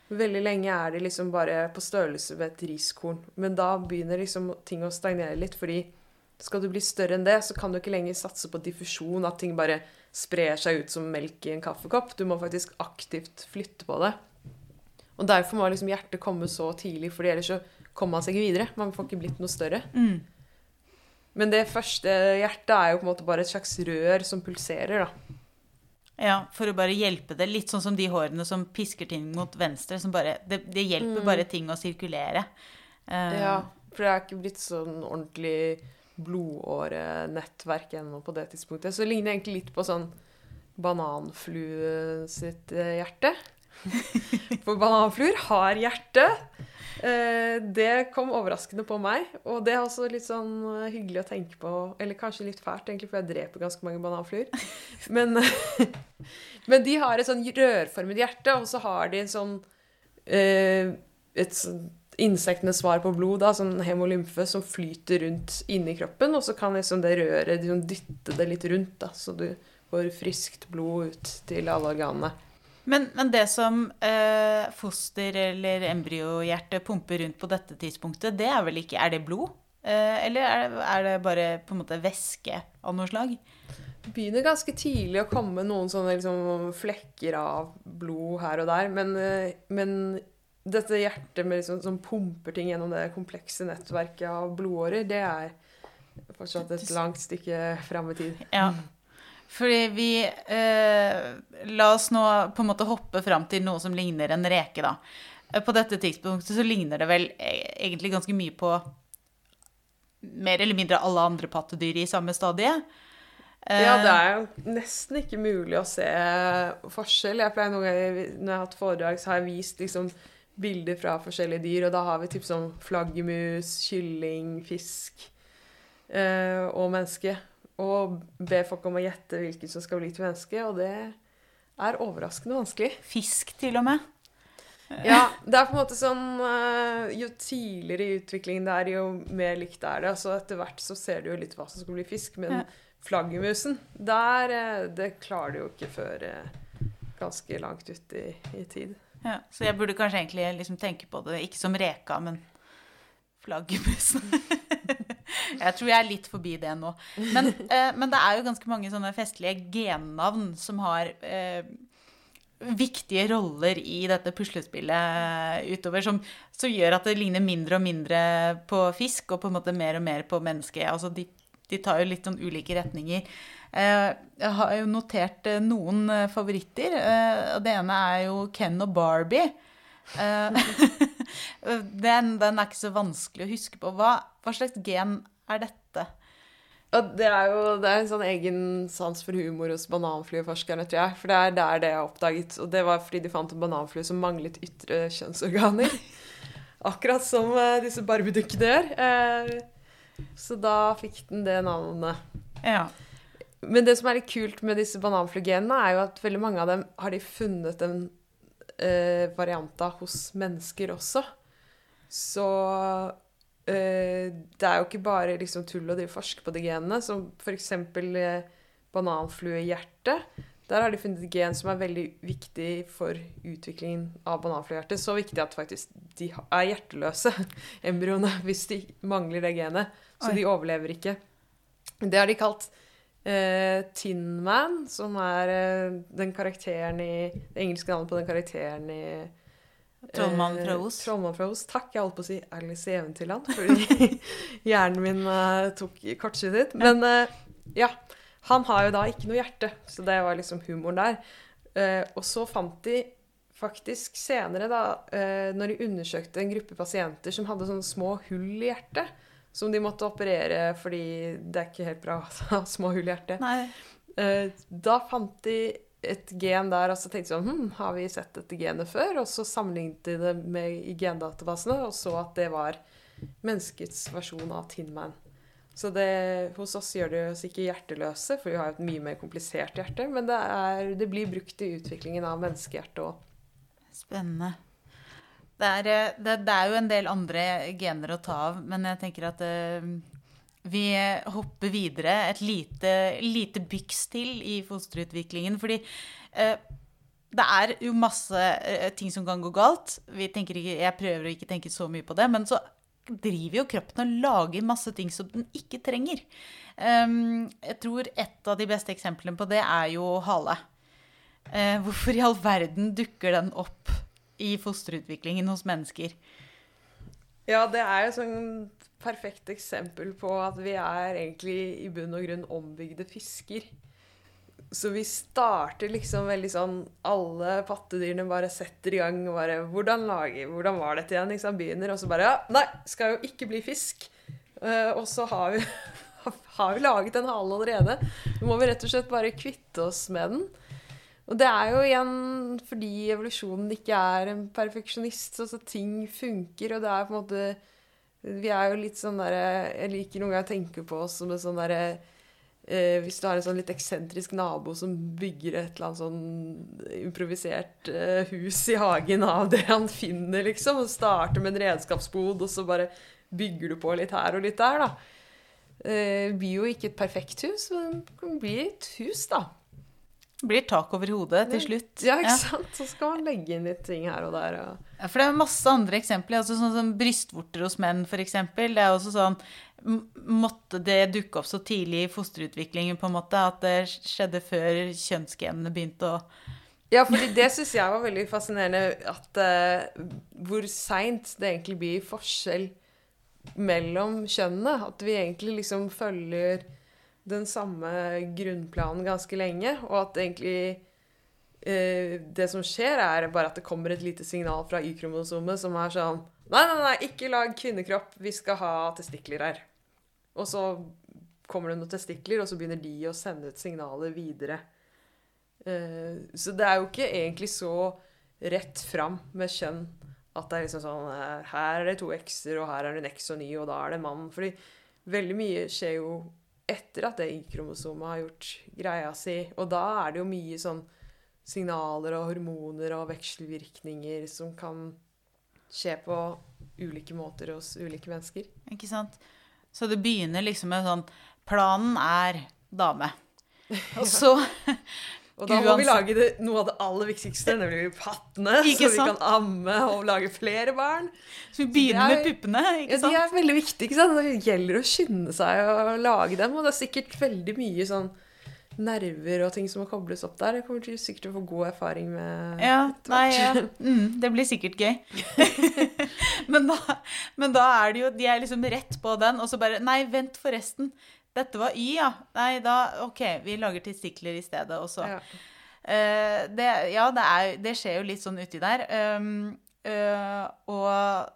Veldig lenge er det liksom bare på størrelse med et riskorn. Men da begynner liksom ting å stagnere litt, fordi skal du bli større enn det, så kan du ikke lenger satse på diffusjon, at ting bare sprer seg ut som melk i en kaffekopp. Du må faktisk aktivt flytte på det. Og derfor må liksom hjertet komme så tidlig, for ellers så kommer man seg videre. Man får ikke blitt noe større. Mm. Men det første hjertet er jo på en måte bare et slags rør som pulserer, da. Ja, For å bare hjelpe det. Litt sånn som de hårene som pisker ting mot venstre. som bare, Det, det hjelper bare ting å sirkulere. Uh, Ja, for det er ikke blitt sånn ordentlig blodårenettverk ennå på det tidspunktet. Så det ligner egentlig litt på sånn bananflue sitt eh, hjerte. [laughs] For bananfluer har hjerte. Eh, Det kom overraskende på meg, og det er også litt sånn eh, hyggelig å tenke på. Eller kanskje litt fælt, egentlig, for jeg dreper ganske mange bananfluer. [laughs] Men, [laughs] men de har et sånn rørformet hjerte, og så har de en sånn eh, et insektenes svar på blod, da, sånn hemolymfe, som flyter rundt inni kroppen, og så kan liksom det røret liksom dytte det litt rundt, da, så du får friskt blod ut til alle organene. Men, men det som eh, foster- eller embryohjerte pumper rundt på dette tidspunktet, det er vel ikke Er det blod? Eh, eller er det, er det bare på en måte væske av noe slag? Det begynner ganske tidlig å komme noen sånne liksom, flekker av blod her og der, men, eh, men dette hjertet med liksom, som pumper ting gjennom det komplekse nettverket av blodårer, det er fortsatt et langt stykke fram i tid. Ja. Fordi vi eh, La oss nå på en måte hoppe fram til noe som ligner en reke, da. Eh, På dette tidspunktet så ligner det vel e- egentlig ganske mye på mer eller mindre alle andre pattedyr i samme stadie. Eh, Ja, det er jo nesten ikke mulig å se forskjell. Jeg pleier noen ganger, Når jeg har hatt foredrag, så har jeg vist liksom bilder fra forskjellige dyr, og da har vi typ sånn flaggermus, kylling, fisk eh, og menneske. Og be folk om å gjette hvilken som skal bli til menneske, og det er overraskende vanskelig. Fisk, til og med. Ja, det er på en måte sånn eh, Jo tidligere i utviklingen det er, jo mer likt er det. Altså etter hvert så ser du jo litt hva som skal bli fisk, men Ja. flaggermusen, der eh, Det klarer du jo ikke før eh, ganske langt ut i, i tid. Ja, så jeg burde kanskje egentlig liksom tenke på det ikke som reka, men flaggermusen. [laughs] jeg tror jeg er litt forbi det nå. Men, eh, men det er jo ganske mange sånne festlige gennavn som har eh, viktige roller i dette puslespillet utover, som, som gjør at det ligner mindre og mindre på fisk, og på en måte mer og mer på menneske. Altså de, de tar jo litt sånn ulike retninger. Eh, Jeg har jo notert eh, noen eh, favoritter. Det ene er jo Ken og Barbie. [laughs] Den, den er ikke så vanskelig å huske på. Hva, hva slags gen er dette? Og det er jo det er en sånn egen sans for humor hos bananflueforskerne, tror jeg. For det er der det jeg oppdaget. Og det var fordi de fant en bananflue som manglet ytre kjønnsorganer. [laughs] Akkurat som eh, disse barbiedukkene gjør. Eh, så da fikk den det navnet. Ja. Men det som er litt kult med disse bananflygenene er jo at veldig mange av dem har de funnet en eh, variant av hos mennesker også. Så det er jo ikke bare liksom tull å drive forske på de genene, som f.eks. Eh, bananfluehjerte. Der har de funnet et gen som er veldig viktig for utviklingen av bananfluehjertet. Så viktig at faktisk de er hjerteløse, [laughs] embryoene, hvis de mangler det genet. Så Oi. de overlever ikke. Det har de kalt eh, Tin Man, som er eh, den karakteren i Det engelske navnet på den karakteren i Trollmannen fra eh, Os. Trollmannen fra Os. Takk. Jeg holdt på å si Alice i Eventyrland, fordi [laughs] hjernen min uh, tok kortsluttet. Men uh, ja. Han har jo da ikke noe hjerte, så det var liksom humoren der. Uh, og så fant de faktisk senere, da, når de undersøkte en gruppe pasienter som hadde sånne små hull i hjertet, som de måtte operere fordi det er ikke helt bra å ha [laughs] små hull i hjertet. Nei. Da fant de et gen der, og så tenkte de sånn hm, Har vi sett dette genet før? Og så sammenlignet de det med i gendatabasene, og så at det var menneskets versjon av Tin Man. Så det, hos oss gjør det oss ikke hjerteløse, for vi har et mye mer komplisert hjerte, men det, er, det blir brukt i utviklingen av menneskehjertet òg. Spennende. Det er, eh, det, det er jo en del andre gener å ta av, men jeg tenker at eh, vi hopper videre et lite, lite byks til i fosterutviklingen. Fordi eh, det er jo masse eh, ting som kan gå galt. Ikke, jeg prøver å ikke tenke så mye på det, men så driver jo kroppen og lager masse ting som den ikke trenger. Um, jeg tror et av de beste eksemplene på det er jo hale. Eh, hvorfor i all verden dukker den opp i fosterutviklingen hos mennesker? Ja, det er jo sånn perfekt eksempel på at vi er egentlig i bunn og grunn ombygde fisker. Så vi starter liksom veldig sånn Alle pattedyrene bare setter i gang bare Hvordan lager hvordan var dette igjen? Liksom begynner, og så bare Ja, nei, skal jo ikke bli fisk. Uh, og så har vi, [laughs] har vi laget en hale allerede. Nå må vi rett og slett bare kvitte oss med den. Og det er jo igjen fordi evolusjonen ikke er en perfeksjonist. Altså ting funker, og det er på en måte Vi er jo litt sånn derre Jeg liker noen ganger å tenke på oss som en sånn derre eh, Hvis du har en sånn litt eksentrisk nabo som bygger et eller annet sånn improvisert eh, hus i hagen av det han finner, liksom, og starter med en redskapsbod, og så bare bygger du på litt her og litt der, da. Eh, det blir jo ikke et perfekt hus, men det kan bli et hus, da. Blir tak over hodet til slutt. Ja, ikke sant? Så skal man legge inn litt ting her og der. Og... Ja, for det er masse andre eksempler. Altså sånn som brystvorter hos menn, f.eks. Det er også sånn Måtte det dukke opp så tidlig i fosterutviklingen, på en måte, at det skjedde før kjønnsgenene begynte å Ja, fordi det syns jeg var veldig fascinerende, at uh, hvor seint det egentlig blir forskjell mellom kjønnene. At vi egentlig liksom følger den samme grunnplanen ganske lenge, og at egentlig eh, det som skjer, er bare at det kommer et lite signal fra Y-kromosomet som er sånn Nei, nei, nei, ikke lag kvinnekropp, vi skal ha testikler her. Og så kommer det noen testikler, og så begynner de å sende ut signaler videre. Eh, så det er jo ikke egentlig så rett fram med kjønn at det er liksom sånn eh, Her er det to x-er, og her er det en x og ny, og da er det en mann. Fordi veldig mye skjer jo etter at det Y-kromosomet har gjort greia si. Og da er det jo mye sånn signaler og hormoner og vekselvirkninger som kan skje på ulike måter hos ulike mennesker. Ikke sant? Så det begynner liksom med sånn Planen er dame. [laughs] Og så Og da må vi lage det, noe av det aller viktigste, nemlig pattene, Ikke så vi kan amme og lage flere barn. Så vi begynner er- med puppene, Ja, ikke de er veldig viktige. ikke sant? Det gjelder å skynde seg å lage dem. Og det er sikkert veldig mye sånn nerver og ting som må kobles opp der. Jeg kommer sikkert til å få god erfaring med Ja, nei, ja. [laughs] Mm, det blir sikkert gøy. [laughs] men, da, men da er det jo De er liksom rett på den, og så bare Nei, vent, forresten. Dette var Y, ja. Nei, da OK, vi lager testikler i stedet, også. Ja. uh, det, ja, det, er, det skjer jo litt sånn uti der. Um, uh, og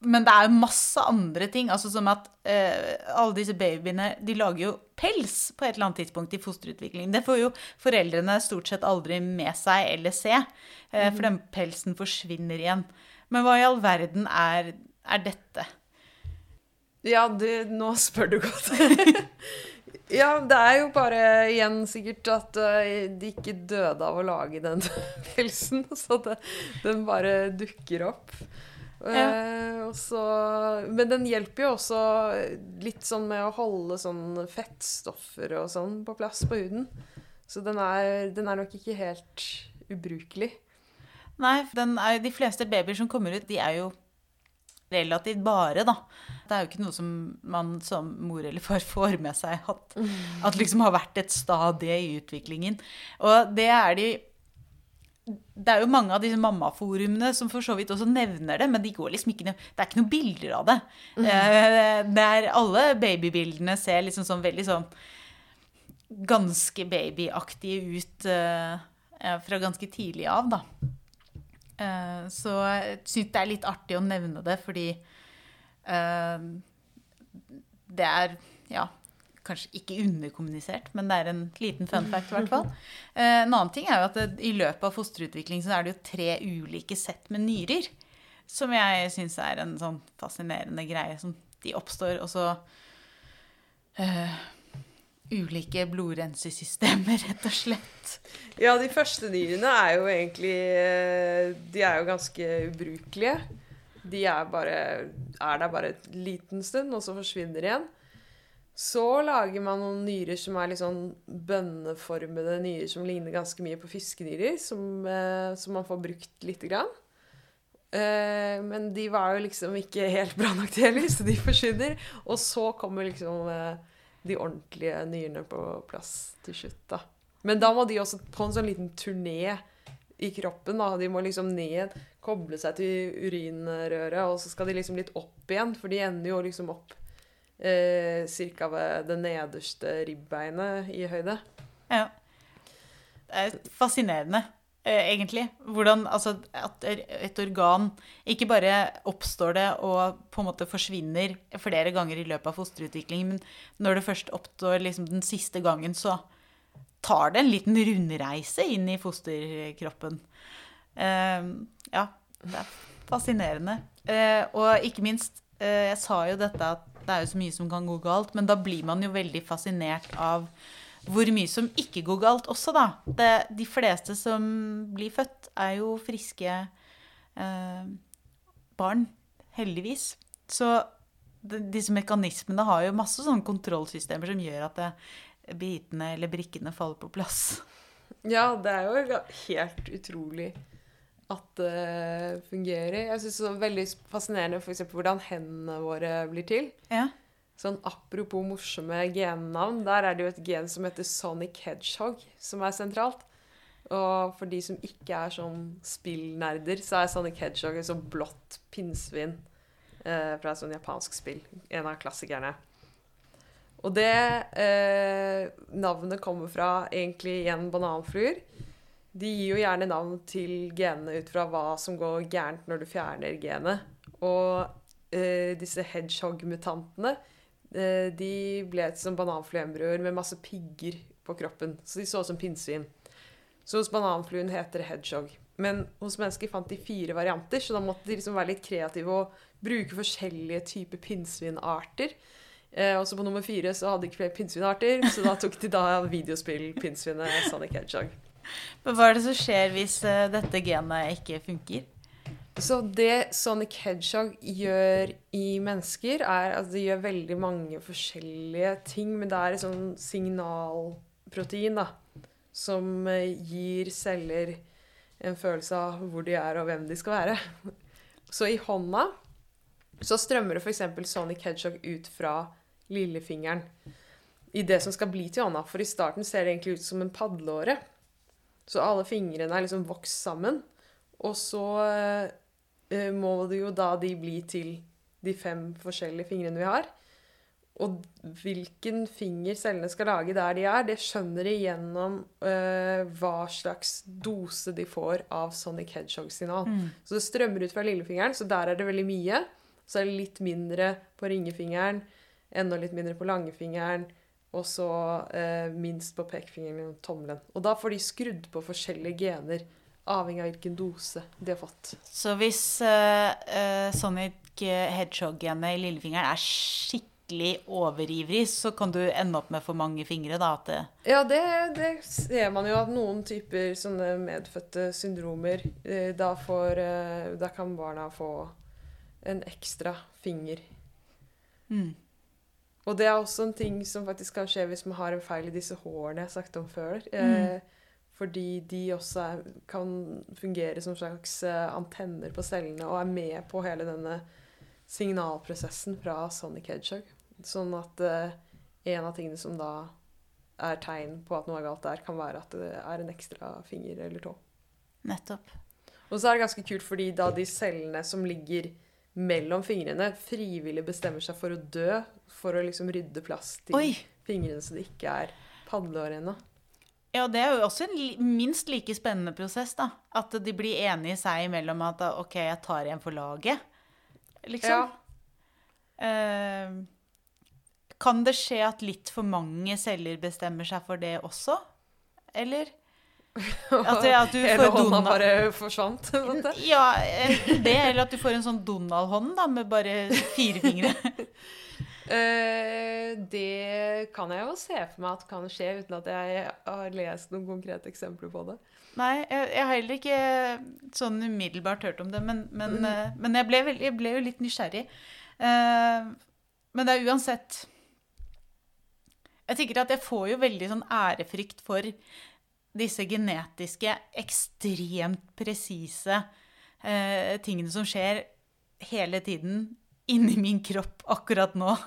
Men det er jo masse andre ting. altså Som at uh, alle disse babyene de lager jo pels på et eller annet tidspunkt i fosterutviklingen. Det får jo foreldrene stort sett aldri med seg eller se. eh, For den pelsen forsvinner igjen. Men hva i all verden er, er dette? Ja, det, nå spør du godt. [laughs] ja, det er jo bare igjen sikkert at eh, de ikke døde av å lage den [laughs] pelsen, så det, den bare dukker opp. Eh, og så, men den hjelper jo også litt sånn med å holde sånn fettstoffer og sånn på plass på huden. Så den er, den er nok ikke helt ubrukelig. Nei, den er, de fleste babyer som kommer ut, de er jo relativt bare, da. Det er jo ikke noe som man som mor eller far får med seg at, at liksom har vært et stadie i utviklingen. Og det er de det er jo mange av disse mammaforumene som for så vidt også nevner det, men de går liksom ikke, det er ikke noen bilder av det. Mm. det er Alle babybildene ser liksom sånn veldig sånn ganske babyaktige ut eh, fra ganske tidlig av, da. Eh, så jeg syns det er litt artig å nevne det, fordi det er ja, kanskje ikke underkommunisert, men det er en liten fun fact i hvert fall. [laughs] Eh, en annen ting er jo at det, i løpet av fosterutvikling så er det jo tre ulike sett med nyrer. Som jeg syns er en sånn fascinerende greie. Som de oppstår, og så uh, Ulike blodrensesystemer, [laughs] rett og slett. Ja, de første nyrene er jo egentlig eh, De er jo ganske ubrukelige. De er, bare, er der bare en liten stund, og så forsvinner igjen. Så lager man noen nyrer som er litt sånn bønneformede nyrer som ligner ganske mye på fiskenyrer, som, eh, som man får brukt lite grann. Eh, men de var jo liksom ikke helt bra nok til heller, så de forsvinner. Og så kommer liksom de ordentlige nyrene på plass til slutt, da. Men da må de også på en sånn liten turné i kroppen. da. De må liksom ned, koble seg til urinrøret, og så skal de liksom litt opp igjen, for de ender jo liksom opp eh, ca. ved det nederste ribbeinet i høyde. Ja. Det er fascinerende, egentlig. Hvordan altså, at et organ ikke bare oppstår det og på en måte forsvinner flere ganger i løpet av fosterutviklingen, men når det først oppstår liksom, den siste gangen, så tar det en liten rundreise inn i fosterkroppen. Uh, ja, det er fascinerende. Uh, og ikke minst, uh, jeg sa jo dette at det er jo så mye som kan gå galt, men da blir man jo veldig fascinert av hvor mye som ikke går galt også, da. Det, de fleste som blir født, er jo friske eh, barn. Heldigvis. Så de, disse mekanismene har jo masse sånne kontrollsystemer som gjør at det, bitene eller brikkene faller på plass. Ja, det er jo helt utrolig at det fungerer. Jeg syns det er veldig fascinerende f.eks. hvordan hendene våre blir til. Ja. Sånn Apropos morsomme gennavn, der er det jo et gen som heter Sonic Hedgehog, som er sentralt. Og for de som ikke er sånn spillnerder, så er Sonic Hedgehog et sånn blått pinnsvin eh, fra et sånn japansk spill. En av klassikerne. Og det eh, navnet kommer fra egentlig igjen bananfluer. De gir jo gjerne navn til genene ut fra hva som går gærent når du fjerner genet. Og eh, disse hedgehog-mutantene eh, de ble som bananfluembrøer med masse pigger på kroppen. Så de så ut som pinnsvin. Så hos bananfluen heter det hedgehog. Men hos mennesker fant de fire varianter, så da måtte de liksom være litt kreative og bruke forskjellige typer pinnsvinarter. Eh, og så på nummer fire så hadde de ikke flere pinnsvinarter, så da tok de da videospill-pinnsvinet Sonic Hedgehog. Men hva er det som skjer hvis uh, dette genet ikke funker? Så det Sonic Hedgehog gjør i mennesker, er at det gjør veldig mange forskjellige ting. Men det er et sånn signalprotein da, som uh, gir celler en følelse av hvor de er, og hvem de skal være. [laughs] Så i hånda så strømmer det f.eks. Sonic Hedgehog ut fra lillefingeren i det som skal bli til hånda. For i starten ser det egentlig ut som en padleåre. Så alle fingrene er liksom vokst sammen. Og så eh, må det jo da de bli til de fem forskjellige fingrene vi har. Og hvilken finger cellene skal lage der de er, det skjønner de gjennom uh, hva slags dose de får av Sonic Hedgehog-signal. Mm. Så det strømmer ut fra lillefingeren, så der er det veldig mye. Så er det litt mindre på ringefingeren, enda litt mindre på langefingeren, og så eh, minst på pekefingeren og tommelen. Og da får de skrudd på forskjellige gener, avhengig av hvilken dose de har fått. Så hvis uh, uh, Sonic Hedgehog-genet i lillefingeren er skikkelig overivrig, så kan du ende opp med for mange fingre, da? Det... Ja, det, det, ser man jo at noen typer sånne medfødte syndromer uh, da, får, eh, da kan barna få en ekstra finger. Mm. Og det er også en ting som faktisk kan skje hvis man har en feil i disse hårene jeg har sagt om før. Mm. Fordi de også er, kan fungere som slags eh, antenner på cellene og er med på hele denne signalprosessen fra Sonic Hedgehog. Sånn at uh, en av tingene som da er tegn på at noe er galt der, kan være at det er en ekstra finger eller tå. Nettopp. Og så er det ganske kult fordi da de cellene som ligger mellom fingrene, frivillig bestemmer seg for å dø for å liksom rydde plass til Oi! fingrene så det ikke er padleår ennå. Ja, det er jo også en minst like spennende prosess, da. At de blir enige seg imellom at OK, jeg tar en for laget, liksom. Eh, kan det skje at litt for mange selger bestemmer seg for det også? Eller? [laughs] At, at du Hele får hånda Donald... bare forsvant. [laughs] Ja, det, eller at du får en sånn Donald-hånd da, med bare fire fingre. [laughs] Eh, det kan jeg jo se for meg at kan skje, uten at jeg har lest noen konkrete eksempler på det. Nei, jeg, jeg har heller ikke sånn umiddelbart hørt om det, men, men, eh, men jeg, ble vel, jeg ble jo litt nysgjerrig. Uh, men det er uansett Jeg tenker at jeg får jo veldig sånn ærefrykt for disse genetiske, ekstremt presise eh, tingene som skjer hele tiden inni min kropp akkurat nå. [laughs]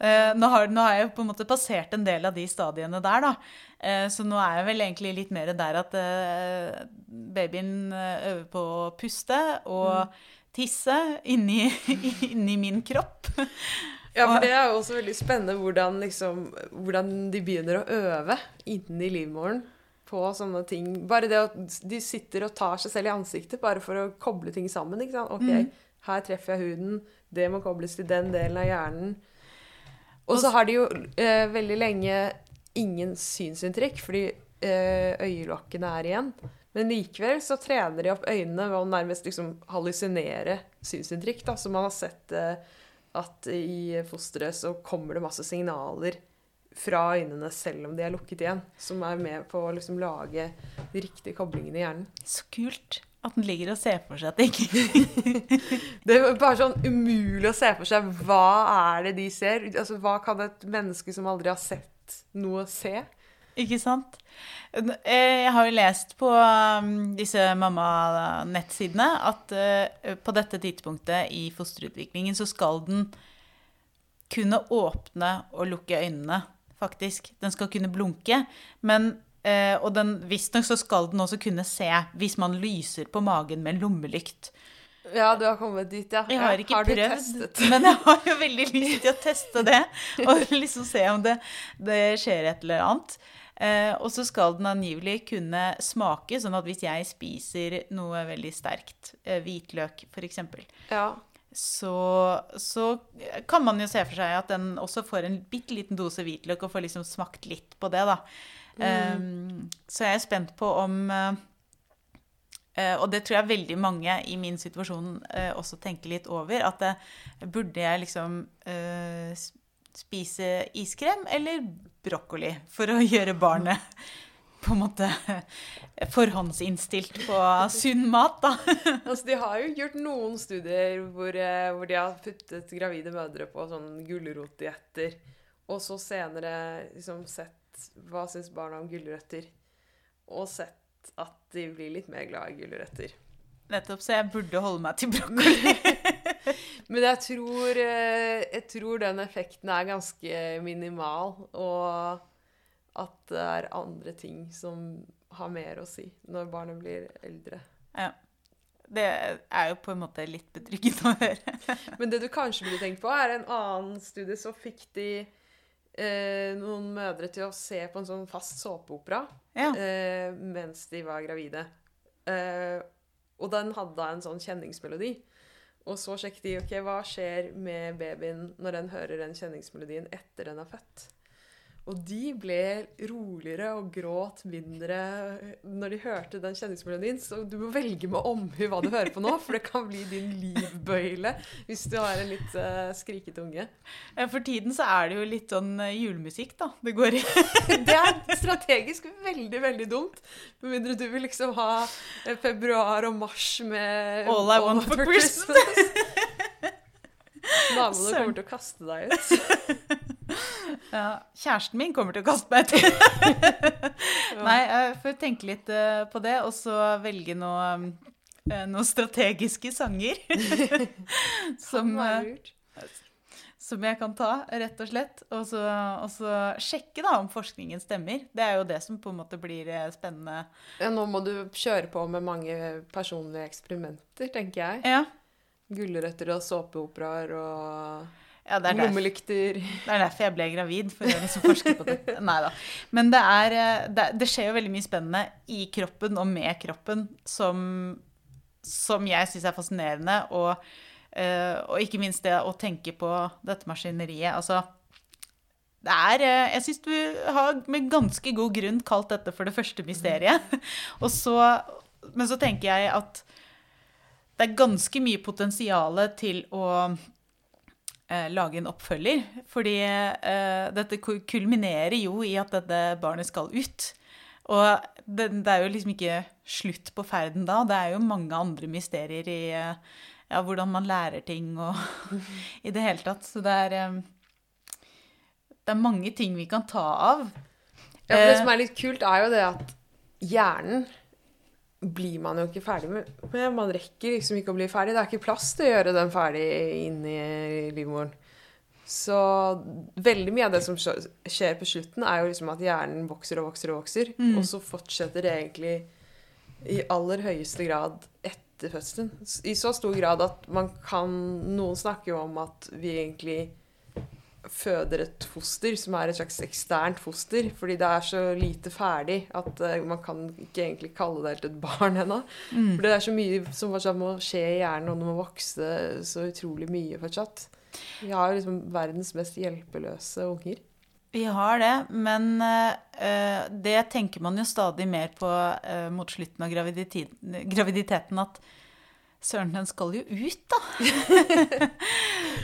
Eh, nå, har, nå har jeg på en måte passert en del av de stadiene der, da. Eh, Så nå er jeg vel egentlig litt mer der at eh, babyen øver på å puste og tisse inni, [laughs] inni min kropp. [laughs] Ja, for det er jo også veldig spennende hvordan, liksom, hvordan de begynner å øve inni livmoren på sånne ting. Bare det at de sitter og tar seg selv i ansiktet bare for å koble ting sammen. ikke sant? Ok, her treffer jeg huden, det må kobles til den delen av hjernen. Og så har de jo eh, veldig lenge ingen synsinntrykk, fordi eh, øyelokkene er igjen. Men likevel så trener de opp øynene ved å nærmest liksom hallusinere synsinntrykk. da, Så man har sett eh, at i fosteret så kommer det masse signaler fra øynene selv om de er lukket igjen, som er med på å liksom lage de riktige koblingene i hjernen. Så kult at den ligger og ser for seg ting. [laughs] Det er bare sånn umulig å se for seg hva er det de ser. Altså, Hva kan et menneske som aldri har sett noe, se? Ikke sant? Eh, Jeg har jo lest på um, disse mamma-nettsidene at eh, på dette tidspunktet i fosterutviklingen så skal den kunne åpne og lukke øynene, faktisk. Den skal kunne blunke. Men, eh, og den, visstnok så skal den også kunne se hvis man lyser på magen med en lommelykt. Ja, du har kommet dit, ja. Jeg har ikke du prøvd, [laughs] men jeg har jo veldig lyst til å teste det. Og [laughs] liksom se om det, det skjer et eller annet. Eh, og så skal den angivelig kunne smake, sånn at hvis jeg spiser noe veldig sterkt, eh, hvitløk f.eks., Ja. så, så kan man jo se for seg at den også får en bitte liten dose hvitløk og får liksom smakt litt på det, da. Eh, så jeg er spent på om Eh, og det tror jeg veldig mange i min situasjon uh, også tenker litt over. At det, burde jeg liksom uh, spise iskrem eller brokkoli for å [laughs] gjøre barnet på en måte [laughs] forhåndsinnstilt på sunn mat, da. [laughs] Altså, de har jo gjort noen studier hvor, hvor de har puttet gravide mødre på sånn gulrotdietter, og så senere liksom sett hva syns barna om gulrøtter, og sett at de blir litt mer glad i gulrøtter. Nettopp, så jeg burde holde meg til brokkoli. [laughs] Men jeg tror, eh, jeg tror den effekten er ganske minimal, og at det er andre ting som har mer å si når barnet blir eldre. Ja. Det er jo på en måte litt betryggende å høre. Men det du kanskje burde tenkt på, er en annen studie. som fikk de eh, noen mødre til å se på en sånn fast såpeopera Ja. eh, mens de var gravide. Eh, og den hadde en sånn kjenningsmelodi. Og så sjekket de ok, hva skjer med babyen når den hører den kjenningsmelodien etter den er født. Og de ble roligere og gråt mindre når de hørte den kjenningsmelodien. Så du må velge med omhu hva du hører på nå, for det kan bli din livbøyle hvis du har en litt uh, skrikete unge. For tiden så er det jo litt sånn eh, julemusikk, da. Det går i. [laughs] Det er strategisk veldig, veldig dumt. Med mindre du vil liksom ha eh, februar og mars med All I want for Christmas. Naboene kommer til å kaste deg ut. [laughs] Ja, kjæresten min kommer til å kaste meg etter. [laughs] Nei, jeg får tenke litt eh, på det, og så velge noe eh, noen strategiske sanger. [laughs] som, eh, som jeg kan ta, rett og slett. Og så, og så sjekke da om forskningen stemmer. Det er jo det som på en måte blir eh, spennende. Ja, nå må du kjøre på med mange personlige eksperimenter, tenker jeg. Ja, Gulrøtter og såpeoperaer og ja det, er lommelykter. det er derfor jeg ble gravid, for å liksom forske på det. Nei da. Men det, er, eh, det, det skjer jo veldig mye spennende i kroppen og med kroppen som, som jeg syns er fascinerende. Og, eh, og ikke minst det å tenke på dette maskineriet. Altså det er, eh, jeg syns du har med ganske god grunn kalt dette for det første mysteriet. Og så, men så tenker jeg at det er ganske mye potensial til å lage en oppfølger. Fordi eh, dette kulminerer jo i at dette barnet skal ut. Og det, det er jo liksom ikke slutt på ferden da. Det er jo mange andre mysterier i eh, ja, hvordan man lærer ting og [laughs] i det hele tatt. Så det er eh, Det er mange ting vi kan ta av. Ja, for det Eh, som er litt kult, er jo det at hjernen blir man jo ikke ferdig med. Man rekker liksom ikke å bli ferdig. Det er ikke plass til å gjøre den ferdig inni livmoren. Så veldig mye av det som skjer på slutten, er jo liksom at hjernen vokser og vokser og vokser. Mm. Og så fortsetter det egentlig i aller høyeste grad etter fødselen. I så stor grad at man kan Noen snakker jo om at vi egentlig føder et foster som er et slags eksternt foster, fordi det er så lite ferdig at uh, man kan ikke egentlig kalle det helt et barn ennå. Mm. For det er så mye som fortsatt må skje i hjernen, og det må vokse så utrolig mye fortsatt. Vi har liksom verdens mest hjelpeløse unger. Vi har det, men uh, det tenker man jo stadig mer på uh, mot slutten av graviditeten, graviditeten at søren, den skal jo ut, da.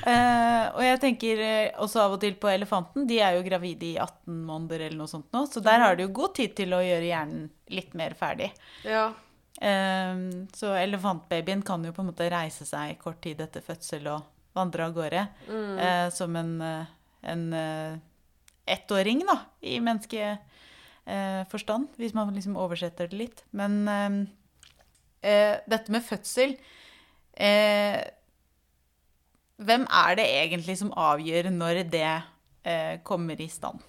uh, [laughs] og jeg tenker eh, også av og til på elefanten. De er jo gravide i 18 måneder eller noe sånt nå, så der har de jo god tid til å gjøre hjernen litt mer ferdig. Ja. Uh, så elefantbabyen kan jo på en måte reise seg kort tid etter fødsel og vandre av gårde Mm. uh, som en, en ettåring, da, i menneskeforstand, hvis man liksom oversetter det litt. Men eh, dette med fødsel eh, Hvem er det egentlig som avgjør når det eh, kommer i stand?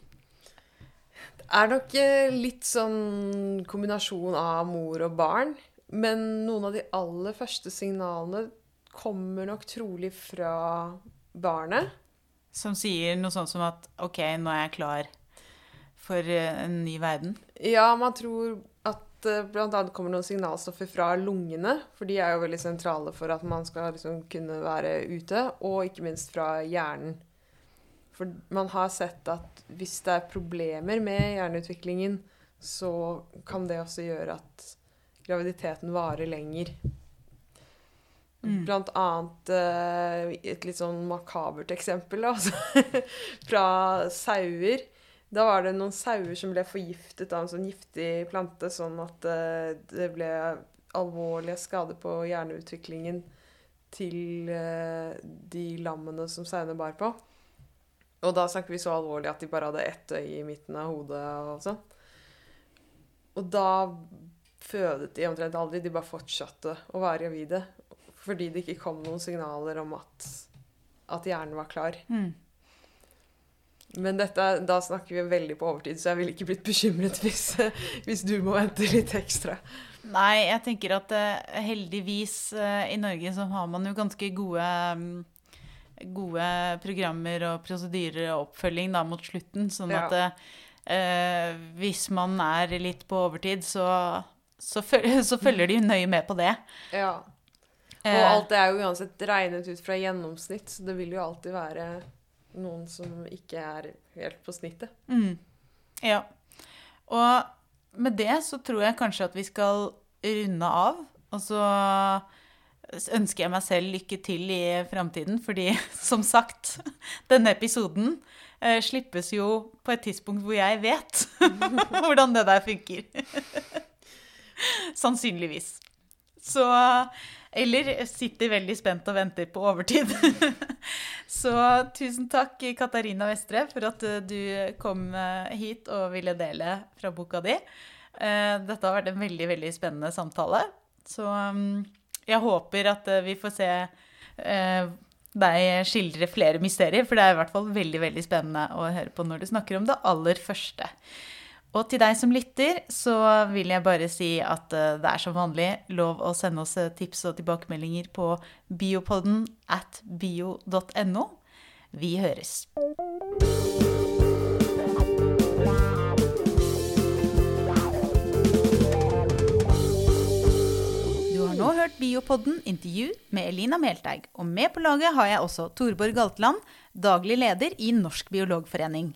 Det er nok eh, litt sånn kombinasjon av mor og barn. Men noen av de aller første signalene kommer nok trolig fra barnet. Som sier noe sånt som at OK, nå er jeg klar for eh, en ny verden. Ja, man tror blant annet kommer noen signalstoffer fra lungene, for de er jo veldig sentrale for at man skal liksom kunne være ute, og ikke minst fra hjernen. For man har sett at hvis det er problemer med hjerneutviklingen, så kan det også gjøre at graviditeten varer lenger. Mm. Blant annet eh, et litt sånn makabert eksempel altså, [laughs] fra sauer. Da var det noen sauer som ble forgiftet av en sånn giftig plante, sånn at eh, det ble alvorlige skader på hjerneutviklingen til eh, de lammene som sauene bar på. Og da snakker vi så alvorlig at de bare hadde ett øye i midten av hodet og sånn. Og da fødet de omtrent aldri, de bare fortsatte å være gravide. Fordi det ikke kom noen signaler om at, at hjernen var klar. Mm. Men dette, da snakker vi veldig på overtid, så jeg ville ikke blitt bekymret [laughs] hvis, hvis du må vente litt ekstra. Nei, jeg tenker at eh, heldigvis eh, i Norge så har man jo ganske gode, mm, gode programmer og prosedyrer og oppfølging da mot slutten. Sånn Ja. at eh, hvis man er litt på overtid, så, så, følger, [laughs] så følger de nøye med på det. Ja. Og alt det er jo uansett regnet ut fra gjennomsnitt, så det vil jo alltid være noen som ikke er helt på snittet. Mm. Ja. Og med det så tror jeg kanskje at vi skal runde av. Og så ønsker jeg meg selv lykke til i framtiden, fordi [laughs] som sagt, denne episoden eh, slippes jo på et tidspunkt hvor jeg vet [laughs] hvordan det der funker. [laughs] Sannsynligvis. Så Eller sitter veldig spent og venter på overtid. [laughs] Så tusen takk, Katarina Vestre, for at eh, du kom eh, hit og ville dele fra boka di. Eh, Dette har vært en veldig, veldig spennende samtale. Så mm, jeg håper at vi får se deg skildre flere mysterier, for det er i hvert fall veldig veldig spennende å høre på når du snakker om det aller første. Og til deg som lytter, så vil jeg bare si at eh, det er som vanlig lov å sende oss eh, tips og tilbakemeldinger på biopodden at bio.no. Vi høres. Du har nå hørt Biopodden intervju med Elina Melteig, og med på laget har jeg også Torborg Galtland, daglig leder i Norsk biologforening.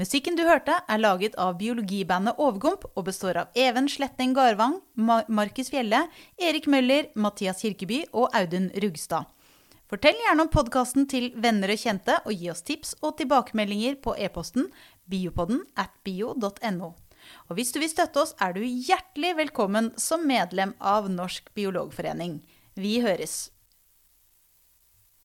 Musikken du hørte, er laget av biologibandet Overgump og består av Even Sletting Garvang, Markus Fjelle, Erik Møller, Mathias Kirkeby og Audun Rugstad. Fortell gjerne om podkasten til venner og kjente, og gi oss tips og tilbakemeldinger på e-posten biopodden at bio.no. Og hvis du vil støtte oss, er du hjertelig velkommen som medlem av Norsk biologforening. Vi høres!